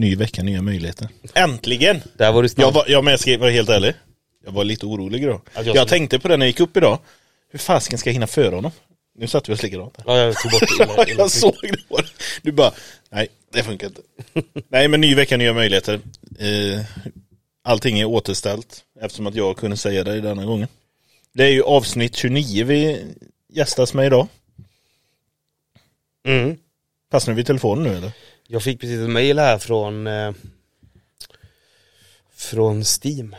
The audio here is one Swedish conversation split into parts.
Ny vecka, nya möjligheter. Äntligen! Där var du snabb. Jag var, jag med ska vara helt ärlig. Jag var lite orolig idag. Att jag jag tänkte på det när jag gick upp idag. Hur fasken ska jag hinna före honom? Nu satt vi oss likadant. Ja, jag tog bort det. illa- illa- jag såg det på. Du bara, nej det funkar inte. nej men ny vecka, nya möjligheter. Eh, allting är återställt eftersom att jag kunde säga det denna gången. Det är ju avsnitt 29 vi gästas med idag. Mm. Passar du vid telefonen nu eller? Jag fick precis ett mail här från eh, Från Steam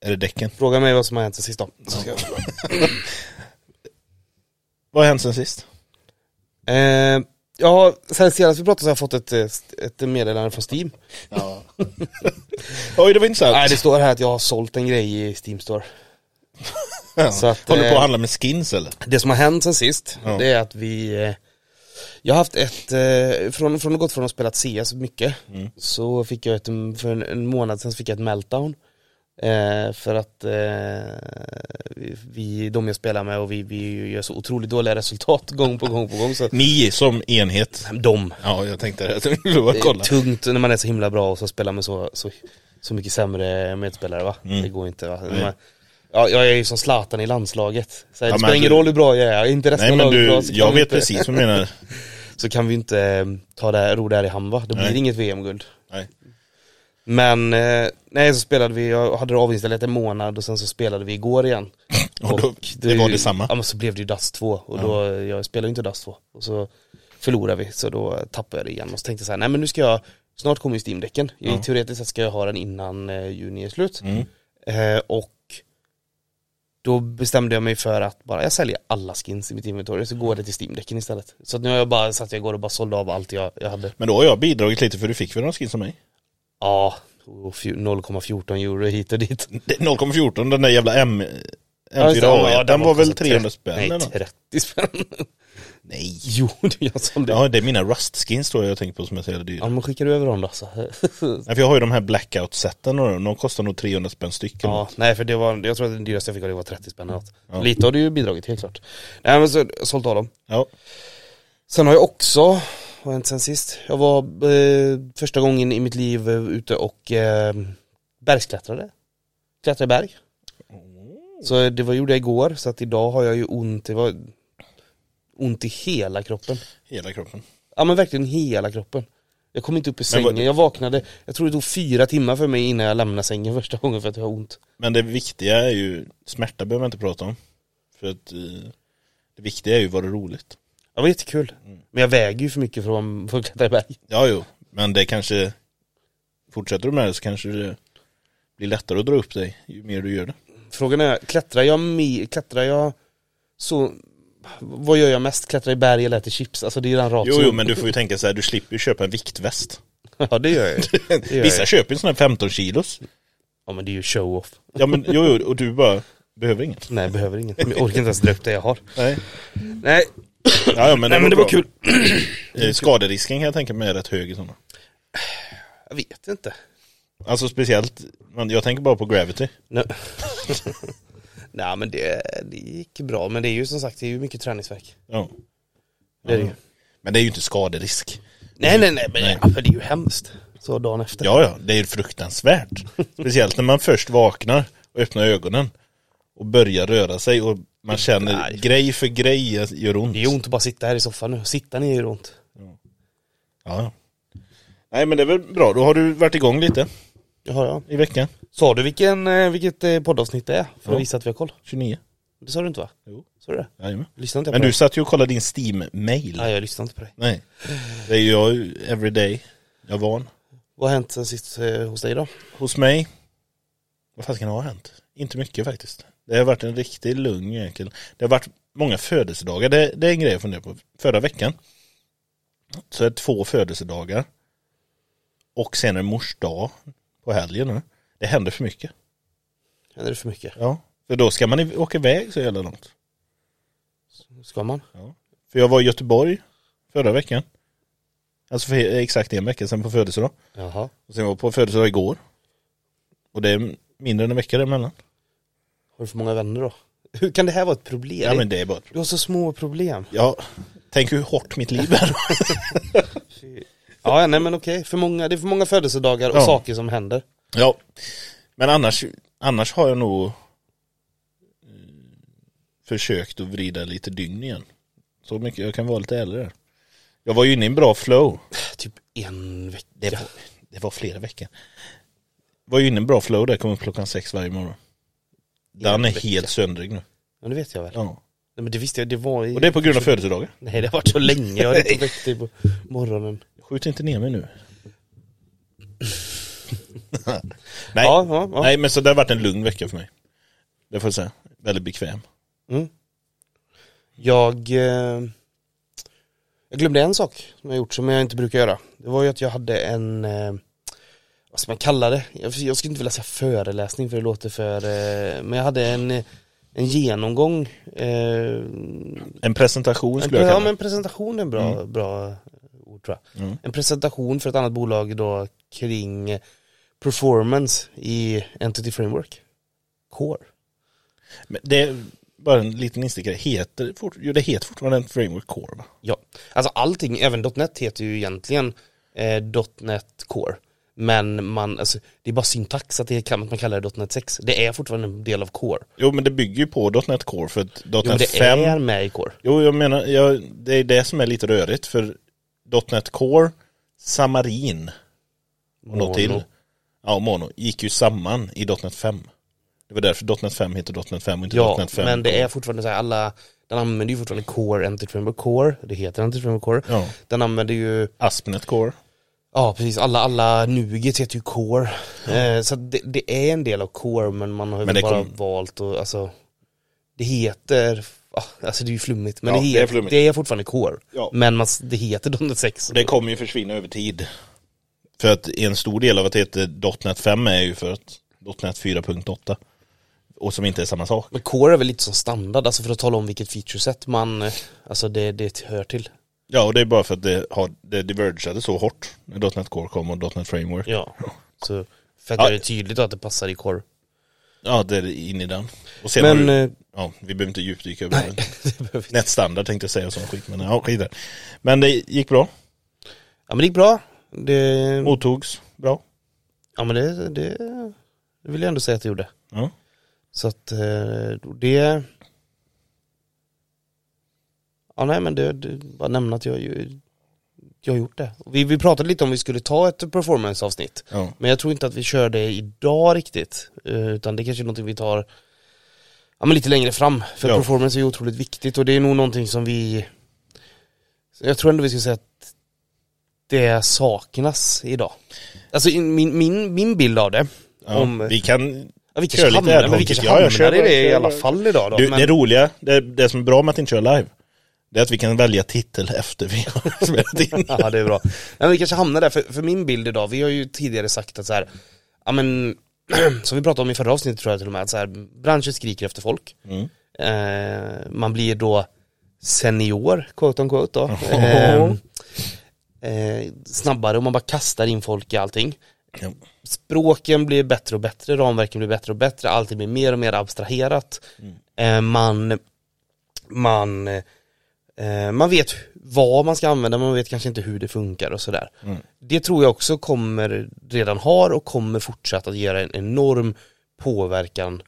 Är det däcken? Fråga mig vad som har hänt sen sist då Vad har hänt sen sist? eh, Ja, sen senast vi pratade så har jag fått ett, eh, ett meddelande från Steam Ja. Oj det var intressant. Nej det står här att jag har sålt en grej i Steam Store ja. så att, Håller du på eh, att handla med skins eller? Det som har hänt sen sist, Ja. det är att vi eh, Jag har haft ett, eh, från, från att gått från att spela CS mycket Mm. Så fick jag ett, för en, en månad sedan så fick jag ett meltdown eh, För att eh, vi- de jag spelar med och vi, vi gör så otroligt dåliga resultat gång på gång på gång så Ni som enhet. De, Ja jag tänkte det. Det är tungt när man är så himla bra och så spelar med så, så, så mycket sämre medspelare va? Mm. Det går inte va? Ja, jag är ju som Zlatan i landslaget. Så här, Ja, det men spelar ingen du- roll hur bra jag är, inte resten Nej av men laget du, bra, så kan jag vi vet inte, precis vad du menar. Så kan vi inte eh, ta det här, ro det här i hamn va? Det blir Nej. inget VM-guld. Nej. Men, eh, nej så spelade vi, jag hade det avinstallerat en månad och sen så spelade vi igår igen. Och då, det var detsamma. Ja men så blev det ju Dust 2 och då, jag spelar ju inte Dust 2. Och så förlorade vi, så då tappade jag det igen. Och så tänkte jag så här, nej men nu ska jag, snart kommer ju Steam-däcken. Ja. Teoretiskt sett ska jag ha den innan eh, juni är slut. Mm. Eh, och då bestämde jag mig för att bara, jag säljer alla skins i mitt inventory så går det till Steam-däcken istället. Så att nu har jag bara satt jag igår och bara sålde av allt jag, jag hade. Men då har jag bidragit lite för du fick väl någon skins av mig? Ja, och fju- 0,14 euro hit och dit. Det- 0,14 den där jävla M Ja, just det. M4A1 Ja, den var väl kostat 300 tre- spänn Nej, eller något? 30 spänn. Nej. Jo, jag som det. Ja det är mina Rust-skins tror jag jag tänker på som är så jävla dyra. Ja, men skickar du över dem då så. Nej, för jag har ju de här blackout-seten och de kostar nog 300 spänn stycken. Ja, nej för det var, jag tror att den dyraste jag fick det var 30 spänn eller något. Ja. Lite har du ju bidragit helt klart. Nej men så, jag sålt av dem. Ja. Sen har jag också, vad har hänt sen sist? Jag var eh, första gången i mitt liv eh, ute och eh, bergsklättrade. Klättrade berg. Så det var, gjorde jag igår, så att idag har jag ju ont, det var ont i hela kroppen. Hela kroppen. Ja men verkligen hela kroppen. Jag kom inte upp i Men vad- sängen, jag vaknade, jag tror det tog fyra timmar för mig innan jag lämnade sängen första gången för att jag har ont. Men det viktiga är ju, smärta behöver man inte prata om. För att eh, det viktiga är ju vad det roligt. Det var jättekul. Mm. Men jag väger ju för mycket för att klättra i berg. Ja jo, men det kanske, fortsätter du med det så kanske det blir lättare att dra upp dig ju mer du gör det. Frågan är, klättrar jag, klättrar jag så, vad gör jag mest? Klättrar i berg eller äter chips? Alltså det är ju den Jo, ratio. jo men du får ju tänka så här, du slipper ju köpa en viktväst. Ja det gör jag. Det gör Vissa jag. köper ju sådana här 15 kilos. Ja men det är ju show-off. Ja men jo, jo och du bara, behöver inget. Nej behöver ingen. Men Jag orkar inte ens dra upp det jag har. Nej. Nej, Ja, ja men, nej men det var kul. Eh, Skaderisken kan jag tänka mig är rätt hög i sådana. Jag vet inte. Alltså speciellt, jag tänker bara på Gravity. Nej, Nej men det, det gick bra. Men det är ju som sagt, det är ju mycket träningsverk. Ja. Det är det ju. Men det är ju inte skaderisk. Nej nej nej, men Nej. Ja, men det är ju hemskt. Så dagen efter. Ja, ja, det är ju fruktansvärt. Speciellt när man först vaknar och öppnar ögonen och börjar röra sig och man känner Nej. grej för grej gör ont. Det är ont att bara sitta här i soffan nu. Sitta ner gör ont. Ja. ja. Nej men det är väl bra, då har du varit igång lite Jaha ja. i veckan. Sa du vilken, eh, vilket eh, poddavsnitt det är? För att Ja. visa att vi har koll. 29. Det sa du inte va? Jo. Sa du det? Jajamän. Inte jag Men på du det? satt ju och kollade din Steam-mail. Nej jag lyssnade inte på dig. Nej. Det är ju jag everyday. Jag är van. Vad har hänt sen sist eh, hos dig då? Hos mig, vad fan kan det ha hänt? Inte mycket faktiskt. Det har varit en riktigt lugn jäkel. Det har varit många födelsedagar. Det, det är en grej jag funderar på. Förra veckan så är det två födelsedagar och sen är mors dag på helgen nu. Det händer för mycket. Händer det för mycket? Ja. För då ska man i- åka iväg så jävla långt. Ska man? För jag var i Göteborg förra veckan. Alltså för exakt en vecka sedan på födelsedag. Jaha. Och sen var jag på födelsedag igår. Och det är mindre än en vecka däremellan. Har du för många vänner då? Hur kan det här vara ett problem? Ja men det är bara Du har så små problem. Ja, tänk hur hårt mitt liv är. Ja, nej men okej, för många, det är för många födelsedagar och Ja. saker som händer. Ja, men annars, annars har jag nog eh, försökt att vrida lite dygn igen. Så mycket, jag kan vara lite äldre. Jag var ju inne i en bra flow. Typ en vecka. Det var, det var flera veckor. Var ju inne i en bra flow där, kom upp klockan sex varje morgon. Den En är vecka. helt söndrig nu. Ja, det vet jag väl. Ja. Nej, men det visste jag, det var i... Och det är på grund av födelsedagar. Nej, det har varit så länge, jag har inte väckt dig på morgonen. Skjut inte ner mig nu. Nej, Ja, ja, ja. nej men så det har varit en lugn vecka för mig. Det får jag säga. Väldigt bekväm. Mm. Jag, eh, jag glömde en sak som jag gjort som jag inte brukar göra. Det var ju att jag hade en, eh, vad ska man kalla det? Jag, jag skulle inte vilja säga föreläsning för det låter för, eh, men jag hade en, en genomgång. Eh, En presentation en, skulle jag ja kalla men det. presentation är en bra, bra ord tror jag. Mm. En presentation för ett annat bolag då kring performance i Entity Framework. Core. Men det är bara en liten instickare. Heter, fort, jo, det heter fortfarande en framework core va? Ja, alltså allting, även .NET heter ju egentligen eh, .NET Core. Men man, alltså, det är bara syntax att, det kan, att man kallar det .NET 6. Det är fortfarande en del av Core. Jo men det bygger ju på .NET Core för att Jo, men .NET det 5 är med i Core. Jo jag menar, jag, det är det som är lite rörigt för .NET Core, Xamarin och något till. Ja, och Mono gick ju samman i .NET 5. Det var därför .NET 5 heter .NET 5 och inte Ja, .NET 5. men det är fortfarande så här, alla, den använder ju fortfarande Core, Entity Framework Core, det heter Entity Framework Core. Ja. Den använder ju, ASP.NET Core. ja precis, alla, alla Nuget heter ju Core. Eh, så det, det är en del av Core, men man har ju bara kom- valt och alltså, det heter, alltså det är ju flummigt, men Ja, det, det är heter, flummigt. det är fortfarande Core. Ja. Men man, det heter .NET 6. Och det kommer ju försvinna över tid. För att en stor del av att det heter .NET 5 är ju för att .NET 4.8. Och som inte är samma sak. Men Core är väl lite som standard, alltså för att tala om vilket featureset man, eh, alltså det, det hör till. Ja, och det är bara för att det, har, det divergade så hårt när .NET Core kom och .NET Framework. Ja. Så för att Ja. det tydligt att det passar i Core. Ja, det är in i den. Och sen Men, du, eh, ja, vi behöver inte djupdyka över nej, det. Nätstandard tänkte jag säga sån skit, men ja, skit. Men det gick bra, Ja men det gick bra. Det, mottogs bra. ja men det, det, det vill jag ändå säga att det gjorde. Ja. Så att eh, det Ja nej men det, det bara nämna att jag, jag har gjort det. Vi, vi pratade lite om vi skulle ta ett performance-avsnitt. Ja. Men jag tror inte att vi kör det idag riktigt. eh, Utan det kanske är någonting vi tar ja, men lite längre fram. För Ja. performance är ju otroligt viktigt och det är nog någonting som vi Jag tror ändå vi ska säga att det saknas idag. Alltså min, min, min bild av det Ja, om, vi kan, ja, vi kanske hamnar, men vi kanske hamnar i det i alla fall idag då. du, men, det roliga, det, det som är bra med att inte köra live, det är att vi kan välja titel efter vi har spelat in. Ja det är bra. Men vi kanske hamnar där, för, för min bild idag, vi har ju tidigare sagt att så här, ja men, som vi pratade om i förra avsnittet tror jag till och med, att så här, branschen skriker efter folk. Mm. Eh, man blir då senior, quote on quote då. Eh, eh, snabbare och man bara kastar in folk i allting. Ja. Språken blir bättre och bättre, ramverken blir bättre och bättre, allting blir mer och mer abstraherat. Eh, man, man, eh, man vet vad man ska använda, men man vet kanske inte hur det funkar och sådär. Mm. Det tror jag också kommer, redan har och kommer fortsätta att göra en enorm påverkan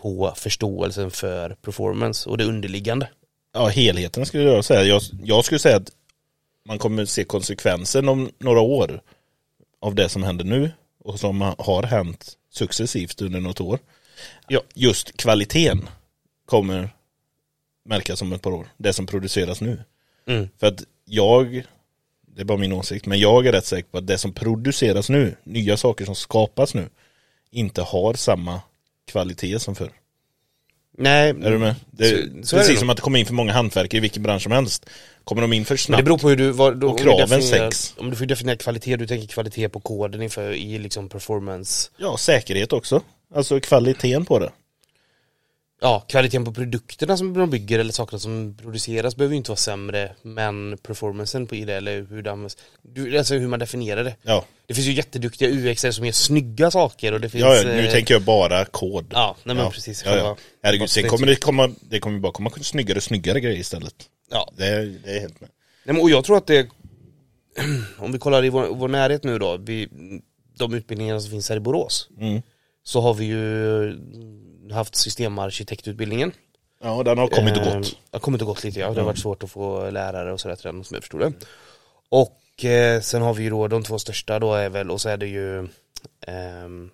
på förståelsen för performance och det underliggande. Ja, helheten skulle jag säga. Jag, jag skulle säga att man kommer se konsekvensen om några år av det som händer nu och som har hänt successivt under något år. Ja. Just kvaliteten kommer märkas om ett par år. Det som produceras nu. Mm. För att jag, det är bara min åsikt, men jag är rätt säker på att det som produceras nu, nya saker som skapas nu, inte har samma kvalitet som förr. Nej, Är du med? Det, Så- så det precis nog. som att det kommer in för många hantverkare i vilken bransch som helst. Kommer de in för men snabbt? det beror på hur du, vad, då, Och kraven sänks. Om du får definiera kvalitet, du tänker kvalitet på koden inför i liksom performance Ja, säkerhet också. Alltså kvaliteten på det. Ja, kvaliteten på produkterna som de bygger eller sakerna som produceras behöver ju inte vara sämre Men performancen på i det eller hur det används Alltså hur man definierar det Ja, Det finns ju jätteduktiga UX som gör snygga saker och det finns ja nu eh, tänker jag bara kod. Ja, nej men ja. precis Ja, ja. Herregud, sen kommer det komma, det kommer bara komma snyggare och snyggare grejer istället. Ja, Det det är helt med. nej, men, och jag tror att det om vi kollar i vår, vår närhet nu då, vi, de utbildningarna som finns här i Borås, Mm. så har vi ju haft systemarkitektutbildningen. Ja, den har kommit och Eh, gått. Har kommit och gått lite ja, det har varit svårt att få lärare och sådär till den som jag förstod det. Och eh, sen har vi ju då de två största då är väl, och så är det ju ehm,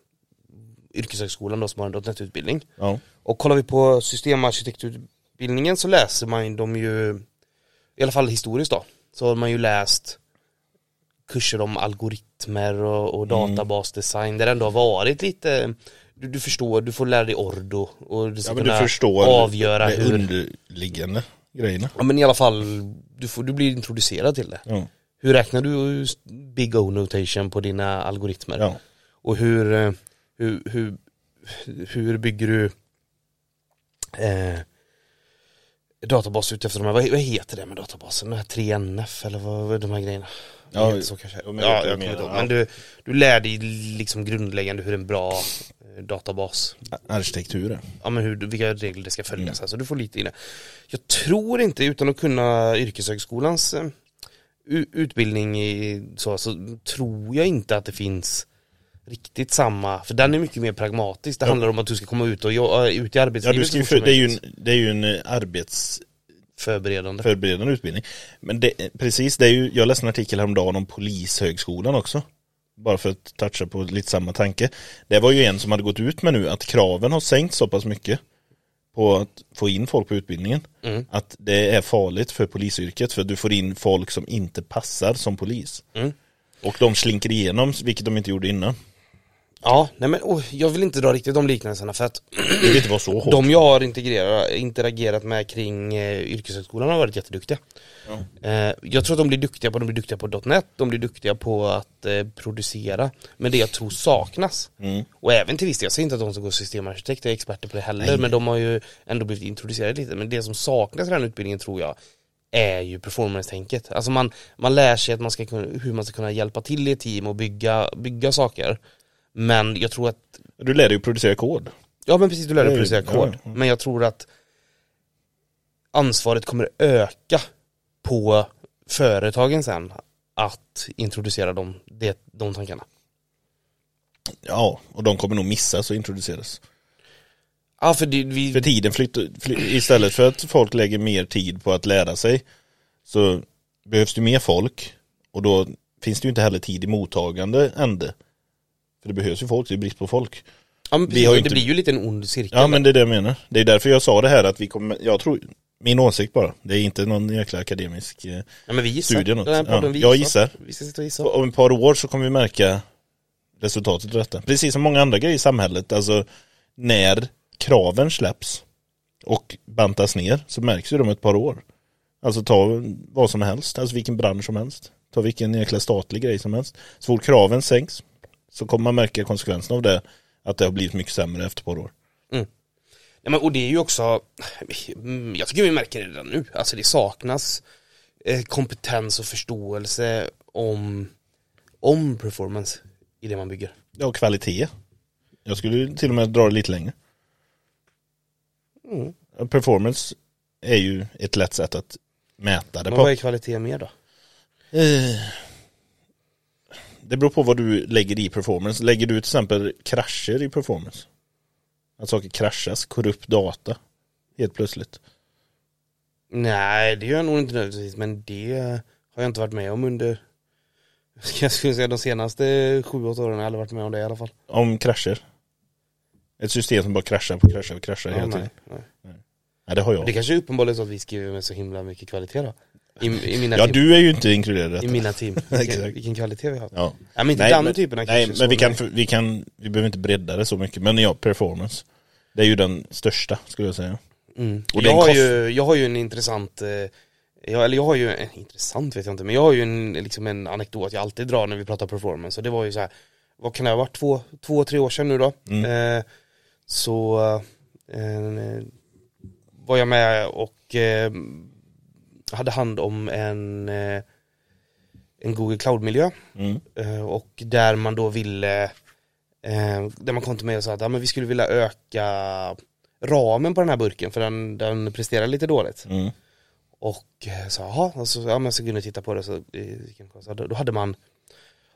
Yrkeshögskolan då som har en .NET-utbildning. Ja. Och kollar vi på systemarkitektutbildningen så läser man ju de ju, i alla fall historiskt då, så har man ju läst kurser om algoritmer och, och Mm. databasdesign där det ändå har varit lite du, du förstår, du får lära dig ordo och du ska ja, men du kunna förstår avgöra det hur underliggande grejerna. Ja men i alla fall, du, får, du blir introducerad till det. Ja. Hur räknar du big O notation på dina algoritmer? Ja. Och hur, eh, hur, hur, hur bygger du eh, databas ut efter de här, vad, vad heter det med databasen? De här 3NF eller vad, är de här grejerna? Ja, så kanske. ja, jag kommer inte ihåg. Men du, du lär dig liksom grundläggande hur en bra eh, databas Arkitekturen. ja, men hur, vilka regler det ska följas. Alltså, du får lite in det. Jag tror inte, utan att kunna yrkeshögskolans eh, utbildning i, så, så tror jag inte att det finns riktigt samma, för den är mycket mer pragmatisk. Det handlar om att du ska komma ut och äh, ut i Ja, arbetslivet du ska ju för, det, är ju en, det är ju en eh, arbetsförberedande förberedande. utbildning. Men det, precis, det är ju, jag läste en artikel häromdagen om polishögskolan också. Bara för att toucha på lite samma tanke. Det var ju en som hade gått ut med nu att kraven har sänkt så pass mycket på att få in folk på utbildningen. Mm. Att det är farligt för polisyrket för att du får in folk som inte passar som polis. Mm. Och de slinker igenom, vilket de inte gjorde innan. Ja, nej men oh, jag vill inte dra riktigt de liknelserna för att Det vill inte vara så hårt. De jag har integrerat, interagerat med kring eh, yrkeshögskolan har varit jätteduktiga. Eh, jag tror att de blir duktiga på, de blir duktiga på .NET, de blir duktiga på att eh, producera. Men det jag tror saknas, Mm. och även till viss del, jag säger inte att de som går systemarkitekt är experter på det heller, men de har ju ändå blivit introducerade lite. Men det som saknas i den här utbildningen tror jag är ju performance-tänket. Alltså man, man lär sig att man ska kunna, hur man ska kunna hjälpa till i ett team och bygga, bygga saker. Men jag tror att Du lär dig att producera kod. Ja men precis, du lär dig är- producera kod. ja, ja. Men jag tror att ansvaret kommer öka på företagen sen att introducera dem, det, de tankarna. Ja, och de kommer nog missas och introduceras. Ja för det, vi, För tiden flyttar, fly, istället för att folk lägger mer tid på att lära sig så behövs det mer folk och då finns det ju inte heller tid i mottagande ände. För det behövs ju folk, det är brist på folk. ja, men vi precis, har och inte- det blir ju lite en ond cirkel. Ja men det är det jag menar. Det är därför jag sa det här att vi kommer, jag tror, min åsikt bara, det är inte någon jäkla akademisk eh, ja, men vi gissar. studie något. Den här podden, Ja, vi jag gissar. Vi ska sitta och gissa. Om ett par år så kommer vi märka resultatet av detta. Precis som många andra grejer i samhället, alltså när kraven släpps och bantas ner så märks ju de ett par år. Alltså ta vad som helst, alltså vilken bransch som helst. Ta vilken jäkla statlig grej som helst. Så fort kraven sänks så kommer man märka konsekvenserna av det, att det har blivit mycket sämre efter ett par år. Ja, men, och det är ju också, mm, jag tycker vi märker det redan nu, alltså det saknas eh, kompetens och förståelse om, om performance i det man bygger. Ja, och kvalitet. Jag skulle till och med dra det lite längre. Mm. Performance är ju ett lätt sätt att mäta det Men på. vad är kvalitet mer då? Eh, Det beror på vad du lägger i performance. Lägger du till exempel krascher i performance? Att saker kraschas, korrupt data helt plötsligt. Nej, det gör jag nog inte nödvändigtvis, men det har jag inte varit med om under jag skulle säga de senaste sju, åtta åren har jag aldrig varit med om det i alla fall. Om krascher. Ett system som bara kraschar på kraschar och kraschar hela Ja, tiden. nej, nej. Nej, det har Det jag. kanske är uppenbarligen så att vi skriver med så himla mycket kvalitet då. I, i mina Ja, team. du är ju inte inkluderad i I detta. mina team. Vilken, vilken kvalitet vi har. Ja. Ja, men inte Nej, den men- typen av Nej, men vi kan, vi kan, vi behöver inte bredda det så mycket. Men ja, performance. Det är ju den största skulle jag säga. Mm. Och jag, har kost- ju, jag har ju en intressant, eh, jag, eller jag har ju, en, intressant vet jag inte, men jag har ju en, liksom en anekdot jag alltid drar när vi pratar performance och det var ju så här, vad kan det ha varit, två, två tre år sedan nu då? Mm. Eh, så eh, var jag med och eh, hade hand om en, eh, en Google Cloud-miljö Mm. Eh, och där man då ville eh, där man kom till mig och sa att ja, men vi skulle vilja öka ramen på den här burken för den, den presterar lite dåligt. Mm. Och så, jaha, och så, ja men så kunde jag titta på det så, då hade man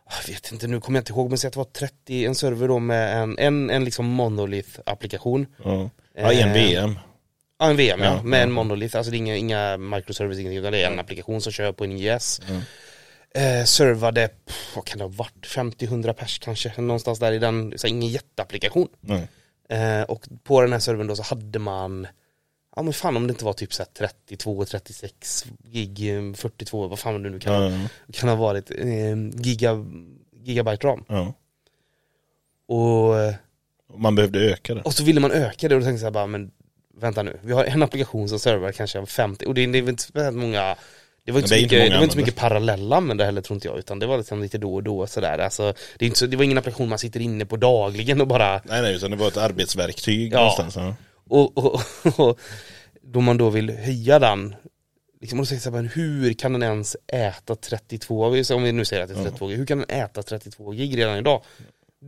jag vet inte, nu kommer jag inte ihåg, men säg att det var 30, en server då med en, en, en liksom monolith-applikation. Ja, ja en VM. Ja, en VM ja, Ja, med en monolith, alltså det är inga, inga microservice, ingenting, utan det är en applikation som kör på en IS. Mm. Eh, servade, pff, vad kan det ha varit, 50-100 pers kanske, någonstans där i den, så ingen jätteapplikation. Eh, och på den här servern då så hade man, ja men fan om det inte var typ så här 32, 36 gig, eh, 42, vad fan det nu kan, ja, kan ha varit, eh, giga, gigabyte ram. Och, eh, Och Man behövde öka det. och så ville man öka det och då tänkte jag bara, men vänta nu, vi har en applikation som servar kanske 50, och det, det är inte speciellt många det var inte, så Men det mycket, inte det var inte så mycket parallella användare heller tror inte jag, utan det var liksom lite då och då sådär. Alltså, det, är inte så, det var ingen applikation man sitter inne på dagligen och bara Nej nej, utan det var ett arbetsverktyg Ja. någonstans. Ja. Och, och, och då man då vill höja den liksom, och då säger så här, men hur kan den ens äta 32, om vi nu säger att det är 32 gig, hur kan den äta 32 gig redan idag?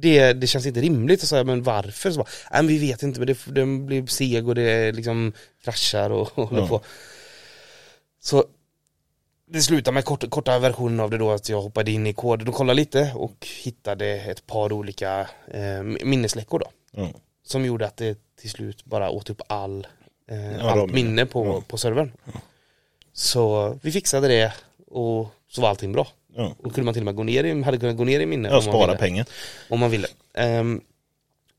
Det, det känns inte rimligt att säga, men varför? Så bara, Nej, men vi vet inte, men det, den blir seg och det liksom kraschar och, och Ja. på. Så det slutar med kort, korta versionen av det då att jag hoppade in i koden och kollade lite och hittade ett par olika eh, minnesläckor då Ja. som gjorde att det till slut bara åt upp all, eh, Ja, allt minne på, Ja. på servern. Så vi fixade det och så var allting bra. Ja. Och kunde man till och med gå ner i, hade kunnat gå ner i minne Ja, om man spara ville. pengar. Om man ville. Ehm,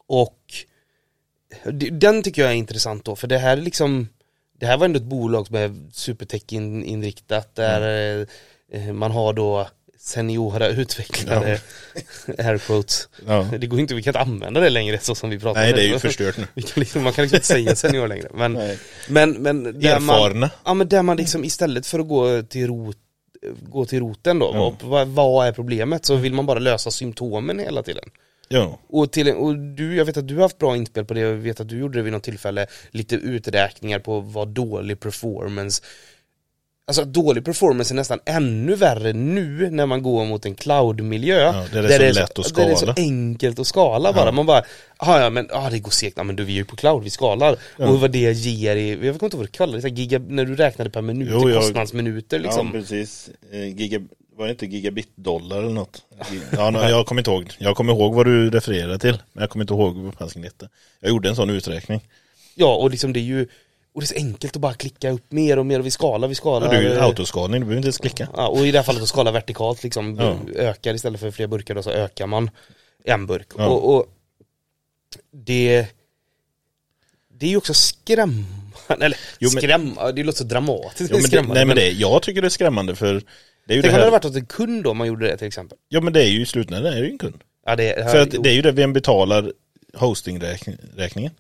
och den tycker jag är intressant då, för det här är liksom Det här var ändå ett bolag som är supertech-inriktat där eh, man har då seniora utvecklare, air quotes. Ja. Det går inte, vi kan inte använda det längre så som vi pratar Nej om det är ju förstört nu. Liksom, man kan liksom inte säga senior längre. Men, Nej. men, men där man, Erfarna. ja, men där man liksom istället för att gå till, rot, gå till roten då, Ja. vad, vad är problemet? Så vill man bara lösa symptomen hela tiden. Ja. Och, till, och du, jag vet att du har haft bra inspel på det, jag vet att du gjorde det vid något tillfälle, lite uträkningar på vad dålig performance Alltså dålig performance är nästan ännu värre nu när man går mot en cloud-miljö Ja, där det är så lätt att Där det är så skala. enkelt att skala bara, Ja. man bara Ja ja men ah, det går segt, ja, men du vi är ju på cloud, vi skalar Ja. Och vad det ger i, jag vet inte vad det kallades, giga, när du räknade per minut, Jo, jag- kostnadsminuter liksom Ja precis. Eh, Giga, var det inte gigabit-dollar eller något? Ja, no, jag kommer inte ihåg. Jag kommer ihåg vad du refererade till. Men jag kommer inte ihåg vad fasiken hette. Jag gjorde en sån uträkning. Ja och liksom det är ju och det är så enkelt att bara klicka upp mer och mer och vi skalar, vi Ja, skalar du är ju autoskalning, du behöver inte ens klicka. Ja, och i det här fallet att skala vertikalt liksom, Ja. ökar istället för fler burkar då så ökar man en burk. Ja. Och, och det, det är ju också skrämmande, eller Jo, men- skräm, det låter så dramatiskt, Jo, men det, skrämmande, nej men det, jag tycker det är skrämmande för det är ju det Tänk om det hade här, varit åt en kund då om man gjorde det till exempel. Ja men det är ju i slutändan är det ju en kund. Ja, det, För att det är ju det vem betalar hostingräkningen.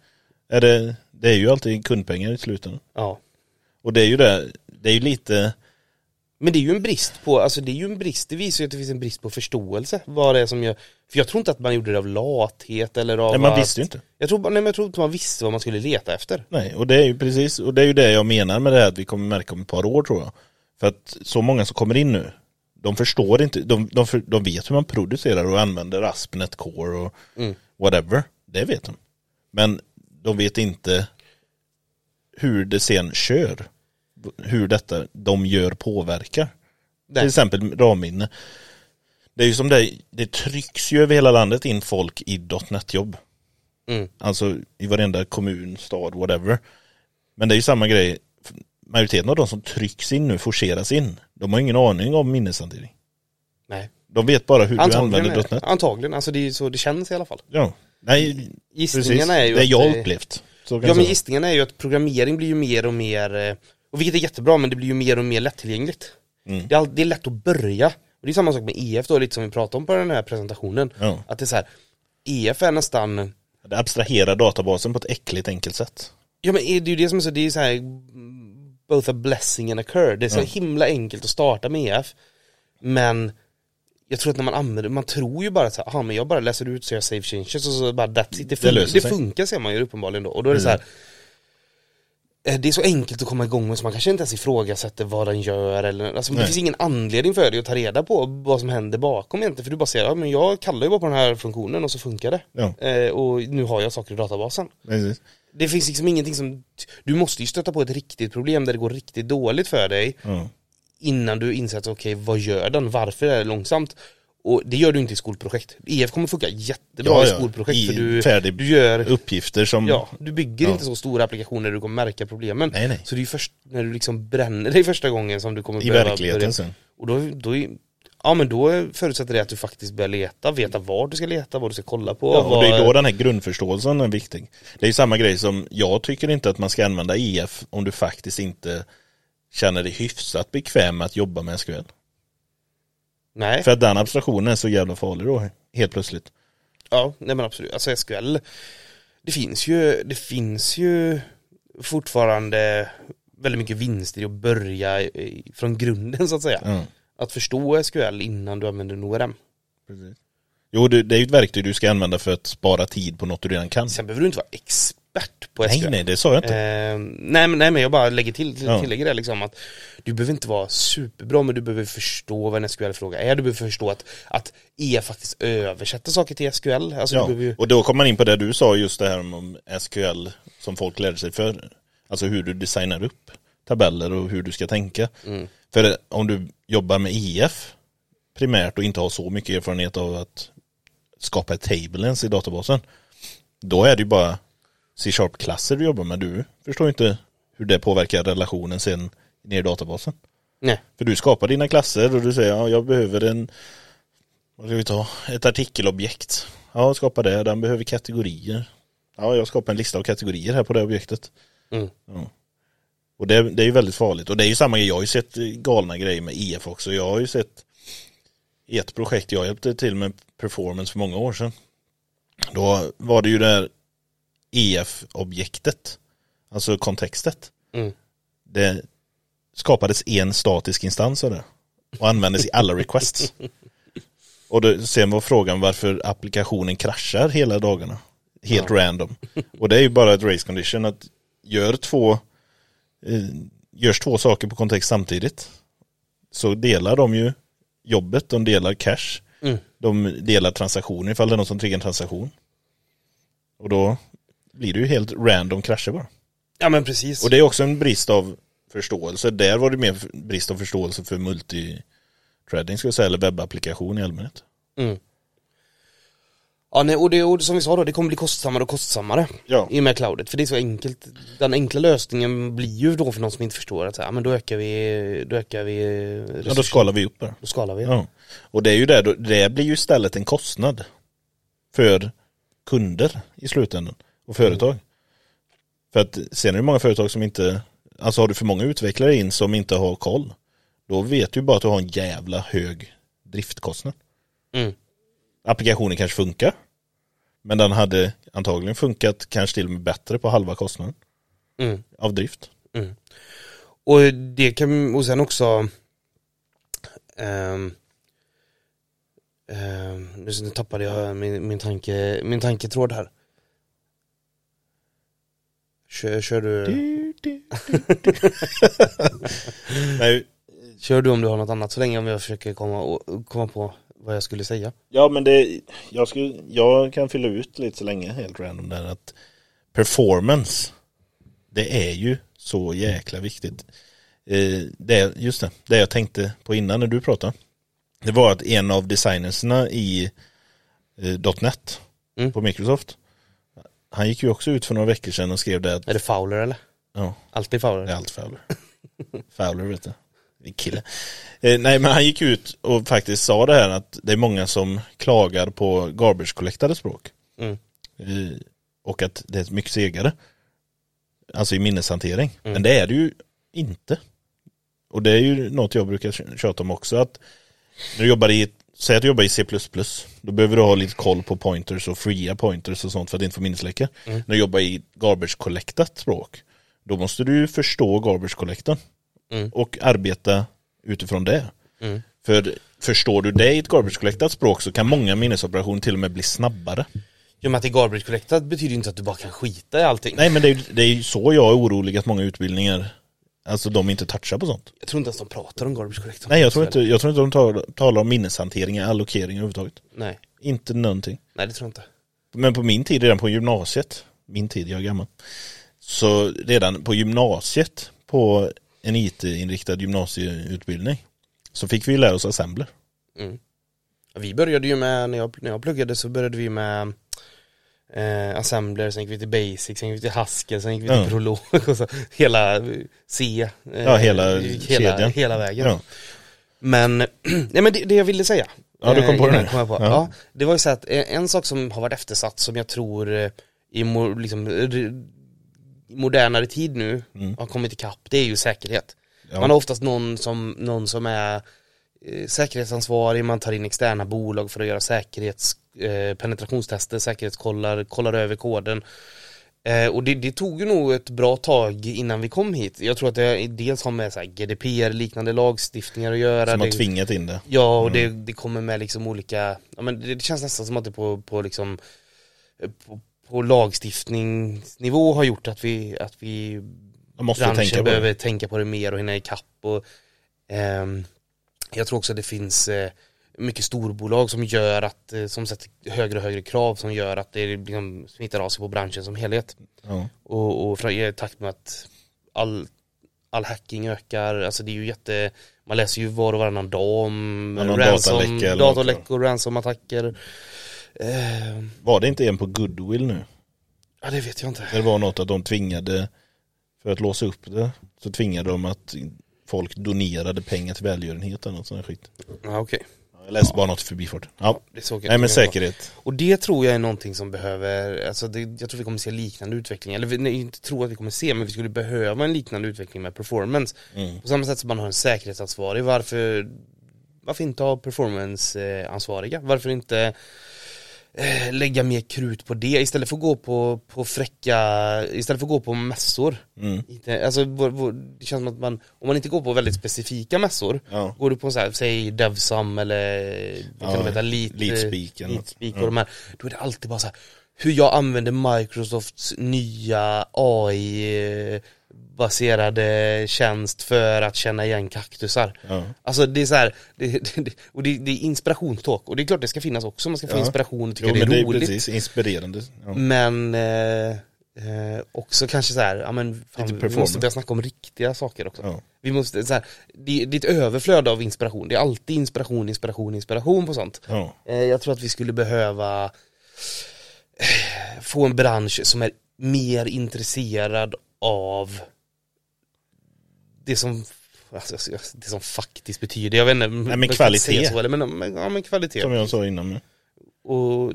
Är det, det är ju alltid kundpengar i slutändan. ja. Och det är ju det, det är ju lite, Men det är ju en brist på, alltså det är ju en brist, det visar ju att det finns en brist på förståelse vad det är som gör, för jag tror inte att man gjorde det av lathet eller av nej man att, visste ju inte. Jag tror, nej, men jag tror inte man visste vad man skulle leta efter. Nej, och det är ju precis, och det är ju det jag menar med det här att vi kommer märka om ett par år tror jag. För att så många som kommer in nu, de förstår inte, de, de, de vet hur man producerar och använder ASP.NET Core och Mm. whatever. Det vet de. Men de vet inte hur det sen kör. Hur detta de gör påverkar. Nej. Till exempel ramminne. Det är ju som det, det trycks ju över hela landet in folk i .NET-jobb. Mm. Alltså i varenda kommun, stad, whatever. Men det är ju samma grej. Majoriteten av de som trycks in nu, forceras in. De har ingen aning om minneshantering. Nej. De vet bara hur du Antagligen, använder är, .NET. antagligen, alltså det är ju så det känns i alla fall. Ja. Nej, precis. Gissningarna är ju det jag upplevt. Ja men säga. gissningarna är ju att programmering blir ju mer och mer, eh, och vilket är jättebra men det blir ju mer och mer lättillgängligt. Mm. Det, är all, det är lätt att börja. Och det är samma sak med EF då, lite som vi pratade om på den här presentationen. Ja. Att det är så här, EF är nästan, Det abstraherar databasen på ett äckligt enkelt sätt. ja men det är ju det som är så, det är så här both a blessing and a curse. Det är så Ja. himla enkelt att starta med EF. Men jag tror att när man använder man tror ju bara så här, aha, men jag bara läser ut så jag save changes och så bara that's it. Det, fun- löser det sig. funkar ser man ju uppenbarligen då. Och då är det så här, eh, det är så enkelt att komma igång med så man kanske inte ens ifrågasätter vad den gör eller, alltså det finns ingen anledning för dig att ta reda på vad som händer bakom egentligen för du bara säger, ja men jag kallar ju bara på den här funktionen och så funkar det. Ja, Eh, och nu har jag saker i databasen. precis. det finns liksom ingenting som, du måste ju stöta på ett riktigt problem där det går riktigt dåligt för dig Ja. Innan du inser att okej, vad gör den? Varför är det långsamt? Och det gör du inte i skolprojekt. EF kommer funka jättebra Ja, i ja. skolprojekt I för du, färdig- du gör Uppgifter som... Ja, du bygger Ja. inte så stora applikationer där du kommer märka problemen. Nej, nej. Så det är först när du liksom bränner dig första gången som du kommer I behöva verkligheten börja. sen. Och då, då, är- ja men då förutsätter det att du faktiskt börjar leta, veta var du ska leta, vad du ska kolla på. Ja, och det är då den här grundförståelsen är viktig. Det är ju samma grej som, jag tycker inte att man ska använda EF om du faktiskt inte känner dig hyfsat bekväm med att jobba med SQL. Nej, För att den abstraktionen är så jävla farlig då, helt plötsligt. ja, nej men absolut. Alltså SQL, det finns ju, det finns ju fortfarande väldigt mycket vinster i att börja från grunden så att säga. Ja, Att förstå SQL innan du använder en ORM. precis. Jo, det, det är ju ett verktyg du ska använda för att spara tid på något du redan kan. Sen behöver du inte vara expert på SQL. Nej, nej, det sa jag inte. Eh, nej, men, nej men jag bara lägger till, Ja. tillägger det liksom att du behöver inte vara superbra men du behöver förstå vad en SQL-fråga är. Du behöver förstå att, att E faktiskt översätter saker till SQL. Alltså Ja, ju, och då kommer man in på det du sa just det här om SQL som folk lärde sig för. Alltså hur du designar upp tabeller och hur du ska tänka. Mm. För om du jobbar med EF primärt och inte har så mycket erfarenhet av att skapa ett tablens i databasen. Då är det ju bara C-sharp-klasser du jobbar med. Du förstår inte hur det påverkar relationen sen ner i databasen. nej. För du skapar dina klasser och du säger ja, jag behöver en vad ska vi ta? Ett artikelobjekt. Ja, skapa det. Den behöver kategorier. Ja, jag skapar en lista av kategorier här på det objektet. Mm. Ja. Och det, det är ju väldigt farligt. Och det är ju samma grej. Jag har ju sett galna grejer med EF också. Jag har ju sett i ett projekt jag hjälpte till med performance för många år sedan. Då var det ju det här EF-objektet. Alltså kontextet. Mm. Det skapades en statisk instans av det. Och användes i alla requests. Och då, sen var frågan varför applikationen kraschar hela dagarna. Helt random. Och det är ju bara ett race condition att gör två eh, görs två saker på kontext samtidigt. Så delar de ju jobbet, de delar cash. Mm. De delar transaktioner ifall det är någon som triggar en transaktion. Och då blir det ju helt random krascher bara. Ja men precis. Och det är också en brist av förståelse. Där var det mer brist av förståelse för multithreading ska jag säga, eller webbapplikation i allmänhet. Mm. Ja nej, och, det, och som vi sa då, det kommer bli kostsammare och kostsammare Ja. i och med cloudet. För det är så enkelt. Den enkla lösningen blir ju då för någon som inte förstår att så här, men då ökar vi, då ökar vi Ja, då resurser. skalar vi upp bara. Då skalar vi. Ja. Och det är ju det, det blir ju istället en kostnad för kunder i slutändan och företag. För att sen är det många företag som inte, alltså har du för många utvecklare in som inte har koll, då vet du bara att du har en jävla hög driftkostnad. Mm. Applikationen kanske funkar, men den hade antagligen funkat kanske till och med bättre på halva kostnaden Mm. av drift. Mm. Och det kan, och sen också ehm, nu nu tappade jag min, min, tanke, min tanketråd här. Kör, kör, du, Nej, kör du om du har något annat så länge om jag försöker komma, och- komma på vad jag skulle säga. Ja men det, jag, skulle, jag kan fylla ut lite så länge helt random där att performance, det är ju så jäkla viktigt. Eh, det, just det, det jag tänkte på innan när du pratade, det var att en av designerserna i eh, .NET Mm. på Microsoft, han gick ju också ut för några veckor sedan och skrev det att, Är det Fowler eller? ja, Alltid Fowler? det är allt Fowler. Fowler vet du. Kille. Eh, nej men han gick ut och faktiskt sa det här att det är många som klagar på garbage collectade språk. Mm. Eh, och att det är mycket segare. Alltså i minneshantering. Mm. Men det är det ju inte. Och det är ju något jag brukar tjata om också att när du jobbar i, säg att du jobbar i C++ då behöver du ha lite koll på pointers och fria pointers och sånt för att inte få minnesläcka. Mm. När du jobbar i garbage collectat språk då måste du förstå garbage collectorn Mm. och arbeta utifrån det. Mm. För förstår du det i ett garbage collectat språk så kan många minnesoperationer till och med bli snabbare. Jo men att det är garbage collectat betyder inte att du bara kan skita i allting. Nej men det är ju så jag är orolig att många utbildningar Alltså de inte touchar på sånt. Jag tror inte ens de pratar om garbage collector. Nej jag tror inte, jag tror inte de talar, talar om minneshantering, allokering överhuvudtaget. Nej, Inte någonting. nej det tror jag inte. Men på min tid redan på gymnasiet min tid, jag är gammal. Så redan på gymnasiet, på en IT-inriktad gymnasieutbildning, så fick vi lära oss assembler. Mm. Vi började ju med, när jag, när jag pluggade så började vi med eh, assembler, sen gick vi till basic, sen gick vi till Haskell, sen gick vi till Ja. prolog och så hela C. eh, Ja, hela hela, kedjan. hela vägen. Ja. Men, nej men det, det jag ville säga. Ja, du kom på eh, det nu. kom jag på. Ja. Ja. det var ju så att eh, en sak som har varit eftersatt som jag tror eh, i mo, liksom, eh, modernare tid nu Mm. har kommit ikapp, det är ju säkerhet. Ja. Man har oftast någon som, någon som är eh, säkerhetsansvarig, man tar in externa bolag för att göra säkerhets, eh, penetrationstester, säkerhetskollar, kollar över koden. Eh, och det, det tog ju nog ett bra tag innan vi kom hit. Jag tror att det dels har med så GDPR liknande lagstiftningar att göra. Som har det, tvingat in det. Ja, och det, det kommer med liksom olika, ja men det, känns nästan som att det på, på liksom eh, på, på lagstiftningsnivå har gjort att vi, att vi Man måste branschen tänka behöver tänka på det mer och hinna ikapp och ehm, jag tror också att det finns eh, mycket storbolag som gör att, eh, som sätter högre och högre krav som gör att det liksom smittar av sig på branschen som helhet. Ja. Och, och i takt med att all, all hacking ökar, alltså det är ju jätte, man läser ju var och varannan dag om Ja, ransom, dataläckor, ransomattacker. Eh, Var det inte en på Goodwill nu? ja det vet jag inte. Det var något att de tvingade, för att låsa upp det, så tvingade de att folk donerade pengar till välgörenhet eller något sånt där skit. Ja okej. Jag läste bara något i förbifart. Ja. Det såg jag Nej men säkerhet. Och det tror jag är någonting som behöver, alltså det, jag tror vi kommer se liknande utveckling, eller vi, nej, inte tror att vi kommer se, men vi skulle behöva en liknande utveckling med performance. Mm. På samma sätt som man har en säkerhetsansvarig, varför, varför inte ha performanceansvariga? Varför inte eh, lägga mer krut på det istället för att gå på, på fräcka, istället för att gå på mässor. Mm. Inte, alltså, vår, vår, det känns som att man, om man inte går på väldigt specifika mässor, Ja. går du på så här, säg Devsam eller vad kan Ja, heta, Lead, Leadspeak. Leadspeak Ja. och de här, då är det alltid bara så här, hur jag använder Microsofts nya AI baserade tjänst för att känna igen kaktusar. Ja. Alltså det är så här, det, det, och det, det är inspirationstalk och det är klart det ska finnas också, man ska få Ja. inspiration och tycka Jo, det är men det är roligt. precis inspirerande. Ja. Men eh, eh, också kanske så här, ja men fan, vi måste börja snacka om riktiga saker också. Ja. Vi måste, så här, det, det är ett överflöd av inspiration, det är alltid inspiration, inspiration, inspiration på sånt. Eh, jag tror att vi skulle behöva eh, få en bransch som är mer intresserad av det som Alltså, det som faktiskt betyder, jag vet inte, man kan kvalitet. Så, eller, men, men, ja men kvalitet. Som jag sa innan. Och,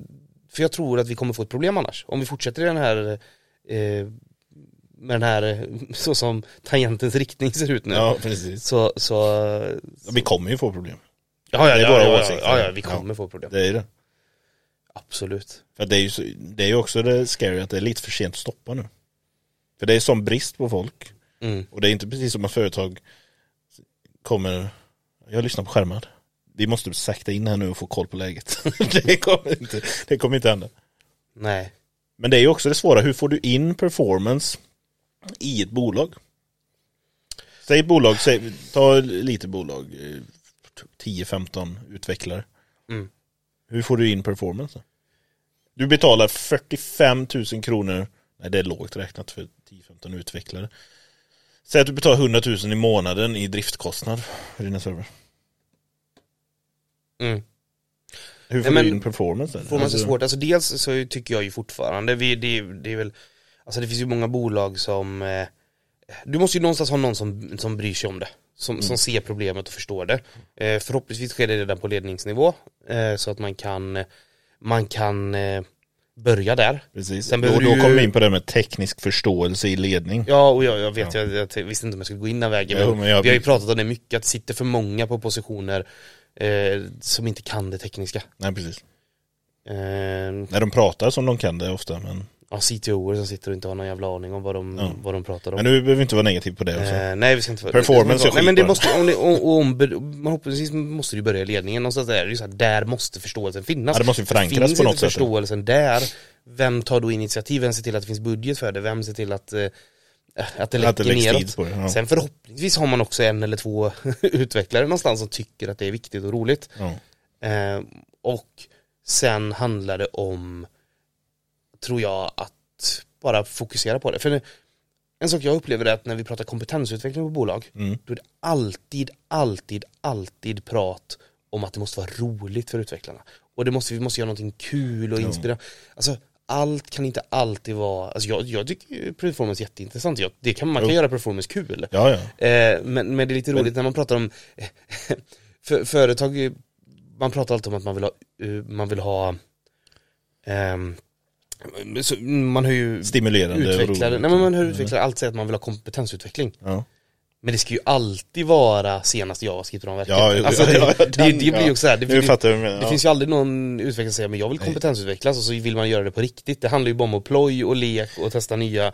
för jag tror att vi kommer få ett problem annars. Om vi fortsätter i den här eh, med den här, så som tangentens riktning ser ut nu. Ja, precis. Så, så Vi kommer ju få problem. ja, ja, Det är ja, våra ja, åsikter. ja, ja, vi kommer få problem. Det är det. Absolut. För det är ju så, det är också det scary att det är lite för sent att stoppa nu. För det är sån brist på folk. Mm. Och det är inte precis som att företag kommer, jag lyssnar på skärmar. Vi måste sakta in här nu och få koll på läget. det, kommer inte, det kommer inte hända. Nej. Men det är ju också det svåra, hur får du in performance i ett bolag? Säg ett bolag, säg, ta lite bolag, eh, 10-15 utvecklare. Mm. Hur får du in performance? Du betalar 45 000 kronor, nej det är lågt räknat för 10-15 utvecklare. Säg att du betalar 100 000 i månaden i driftkostnad för dina server. Mm. Hur får Nej, du in performance? Får man så Alltså, svårt, alltså dels så tycker jag ju fortfarande, vi, det, det är väl, alltså det finns ju många bolag som, eh, du måste ju någonstans ha någon som, som bryr sig om det. Som, Mm. som ser problemet och förstår det. Eh, förhoppningsvis sker det redan på ledningsnivå, eh, så att man kan, man kan eh, börja där. Precis. Sen behöver då ju- kommer vi in på det med teknisk förståelse i ledning. Ja, och jag, jag vet, jag, jag visste inte om jag skulle gå in den vägen, Jo, men jag- vi har ju pratat om det mycket, att det sitter för många på positioner eh, som inte kan det tekniska. Nej precis. Eh, När de pratar som de kan det ofta men, ja, CTOer som sitter och inte har någon jävla aning om vad de, Ja. vad de pratar om. men du behöver inte vara negativ på det också. Eh, nej vi ska inte vara Performance är Nej men det måste, om det, om, om, man hoppas måste du börja i ledningen någonstans där, det är så här, där måste förståelsen finnas. Ja, det måste ju förankras Finns på något sätt. förståelsen där, vem tar då initiativ, vem ser till att det finns budget för det, vem ser till att, eh, att det Att det läcker neråt. det. Ja. Sen förhoppningsvis har man också en eller två utvecklare någonstans som tycker att det är viktigt och roligt. Ja. Eh, och sen handlar det om, tror jag, att bara fokusera på det. För en sak jag upplever är att när vi pratar kompetensutveckling på bolag, Mm. då är det alltid, alltid, alltid prat om att det måste vara roligt för utvecklarna. Och det måste, vi måste göra någonting kul och inspirera. Alltså allt kan inte alltid vara, alltså jag, jag tycker performance är jätteintressant. Jag, det kan, man kan Jo. göra performance kul. Ja, ja. Eh, men, men det är lite roligt när man pratar om för, företag, man pratar alltid om att man vill ha, eh, man vill ha så man har ju Stimulerande utvecklare, nej men man har utvecklare allt säger att man vill ha kompetensutveckling. Ja. Men det ska ju alltid vara senaste JavaScript-ramverket. Ja, jo, alltså ja, det, ja, det, den, det blir ju också så här, det, det, fattar jag det finns ju aldrig någon utvecklare som säger men jag vill kompetensutvecklas och så vill man göra det på riktigt. Det handlar ju bara om att ploj och lek och testa nya,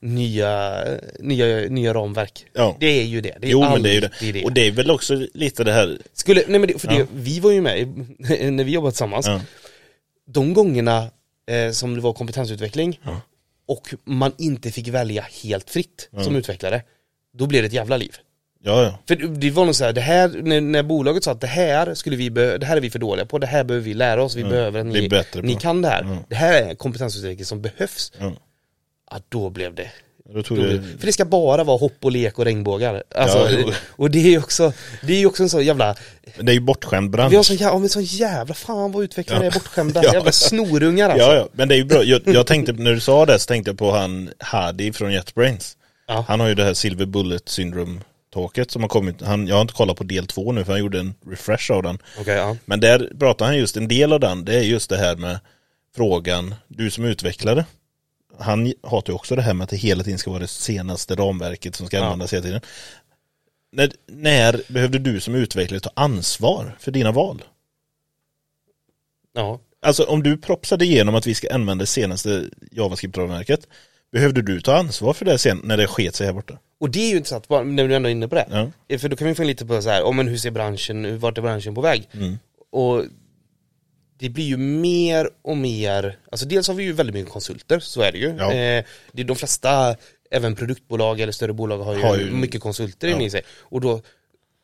nya, nya, nya ramverk. Ja. Det är ju det. det är Jo men det är ju alltid det. Och det är väl också lite det här, Skulle, nej men det, för det, vi var ju med när vi jobbade tillsammans. De gångerna eh, som det var kompetensutveckling Ja. och man inte fick välja helt fritt Ja. som utvecklare, då blev det ett jävla liv. ja, ja. För det var nog så här, det här, när, när bolaget sa att det här skulle vi det här är vi för dåliga på, det här behöver vi lära oss, vi Ja, behöver att ni, ni kan det här. Ja. Det här är kompetensutveckling som behövs. ja. Ja, då blev det. Det, för det ska bara vara hopp och lek och regnbågar. Alltså, Ja, och det är ju också, det är också en sån jävla, det är ju bortskämd bransch. vi har sån jävla, en sån jävla, fan vad utvecklare Ja. är bortskämda, Ja. jävla snorungar alltså. Ja, ja, men det är ju bra. Jag, jag tänkte, när du sa det så tänkte jag på han Hadi från JetBrains. Ja. Han har ju det här Silver Bullet Syndrome talket som har kommit, han, jag har inte kollat på del två nu för han gjorde en refresh av den. Okej, ja. Men där pratar han just, en del av den, det är just det här med frågan, du som utvecklare. Han hatar ju också det här med att det hela tiden ska vara det senaste ramverket som ska Ja. användas hela tiden. När, när behövde du som utvecklare ta ansvar för dina val? ja. Alltså om du propsade igenom att vi ska använda det senaste JavaScript-ramverket, behövde du ta ansvar för det sen när det sket sig här borta? Och det är ju intressant, bara när du ändå är inne på det. Ja. För då kan vi få in lite på så här, oh, men hur ser branschen, vart är branschen på väg? Mm. Och det blir ju mer och mer, alltså dels har vi ju väldigt mycket konsulter, så är det ju. Ja. Eh, det är de flesta, även produktbolag eller större bolag har ju, Har ju- mycket konsulter ja. inne i sig. Och då,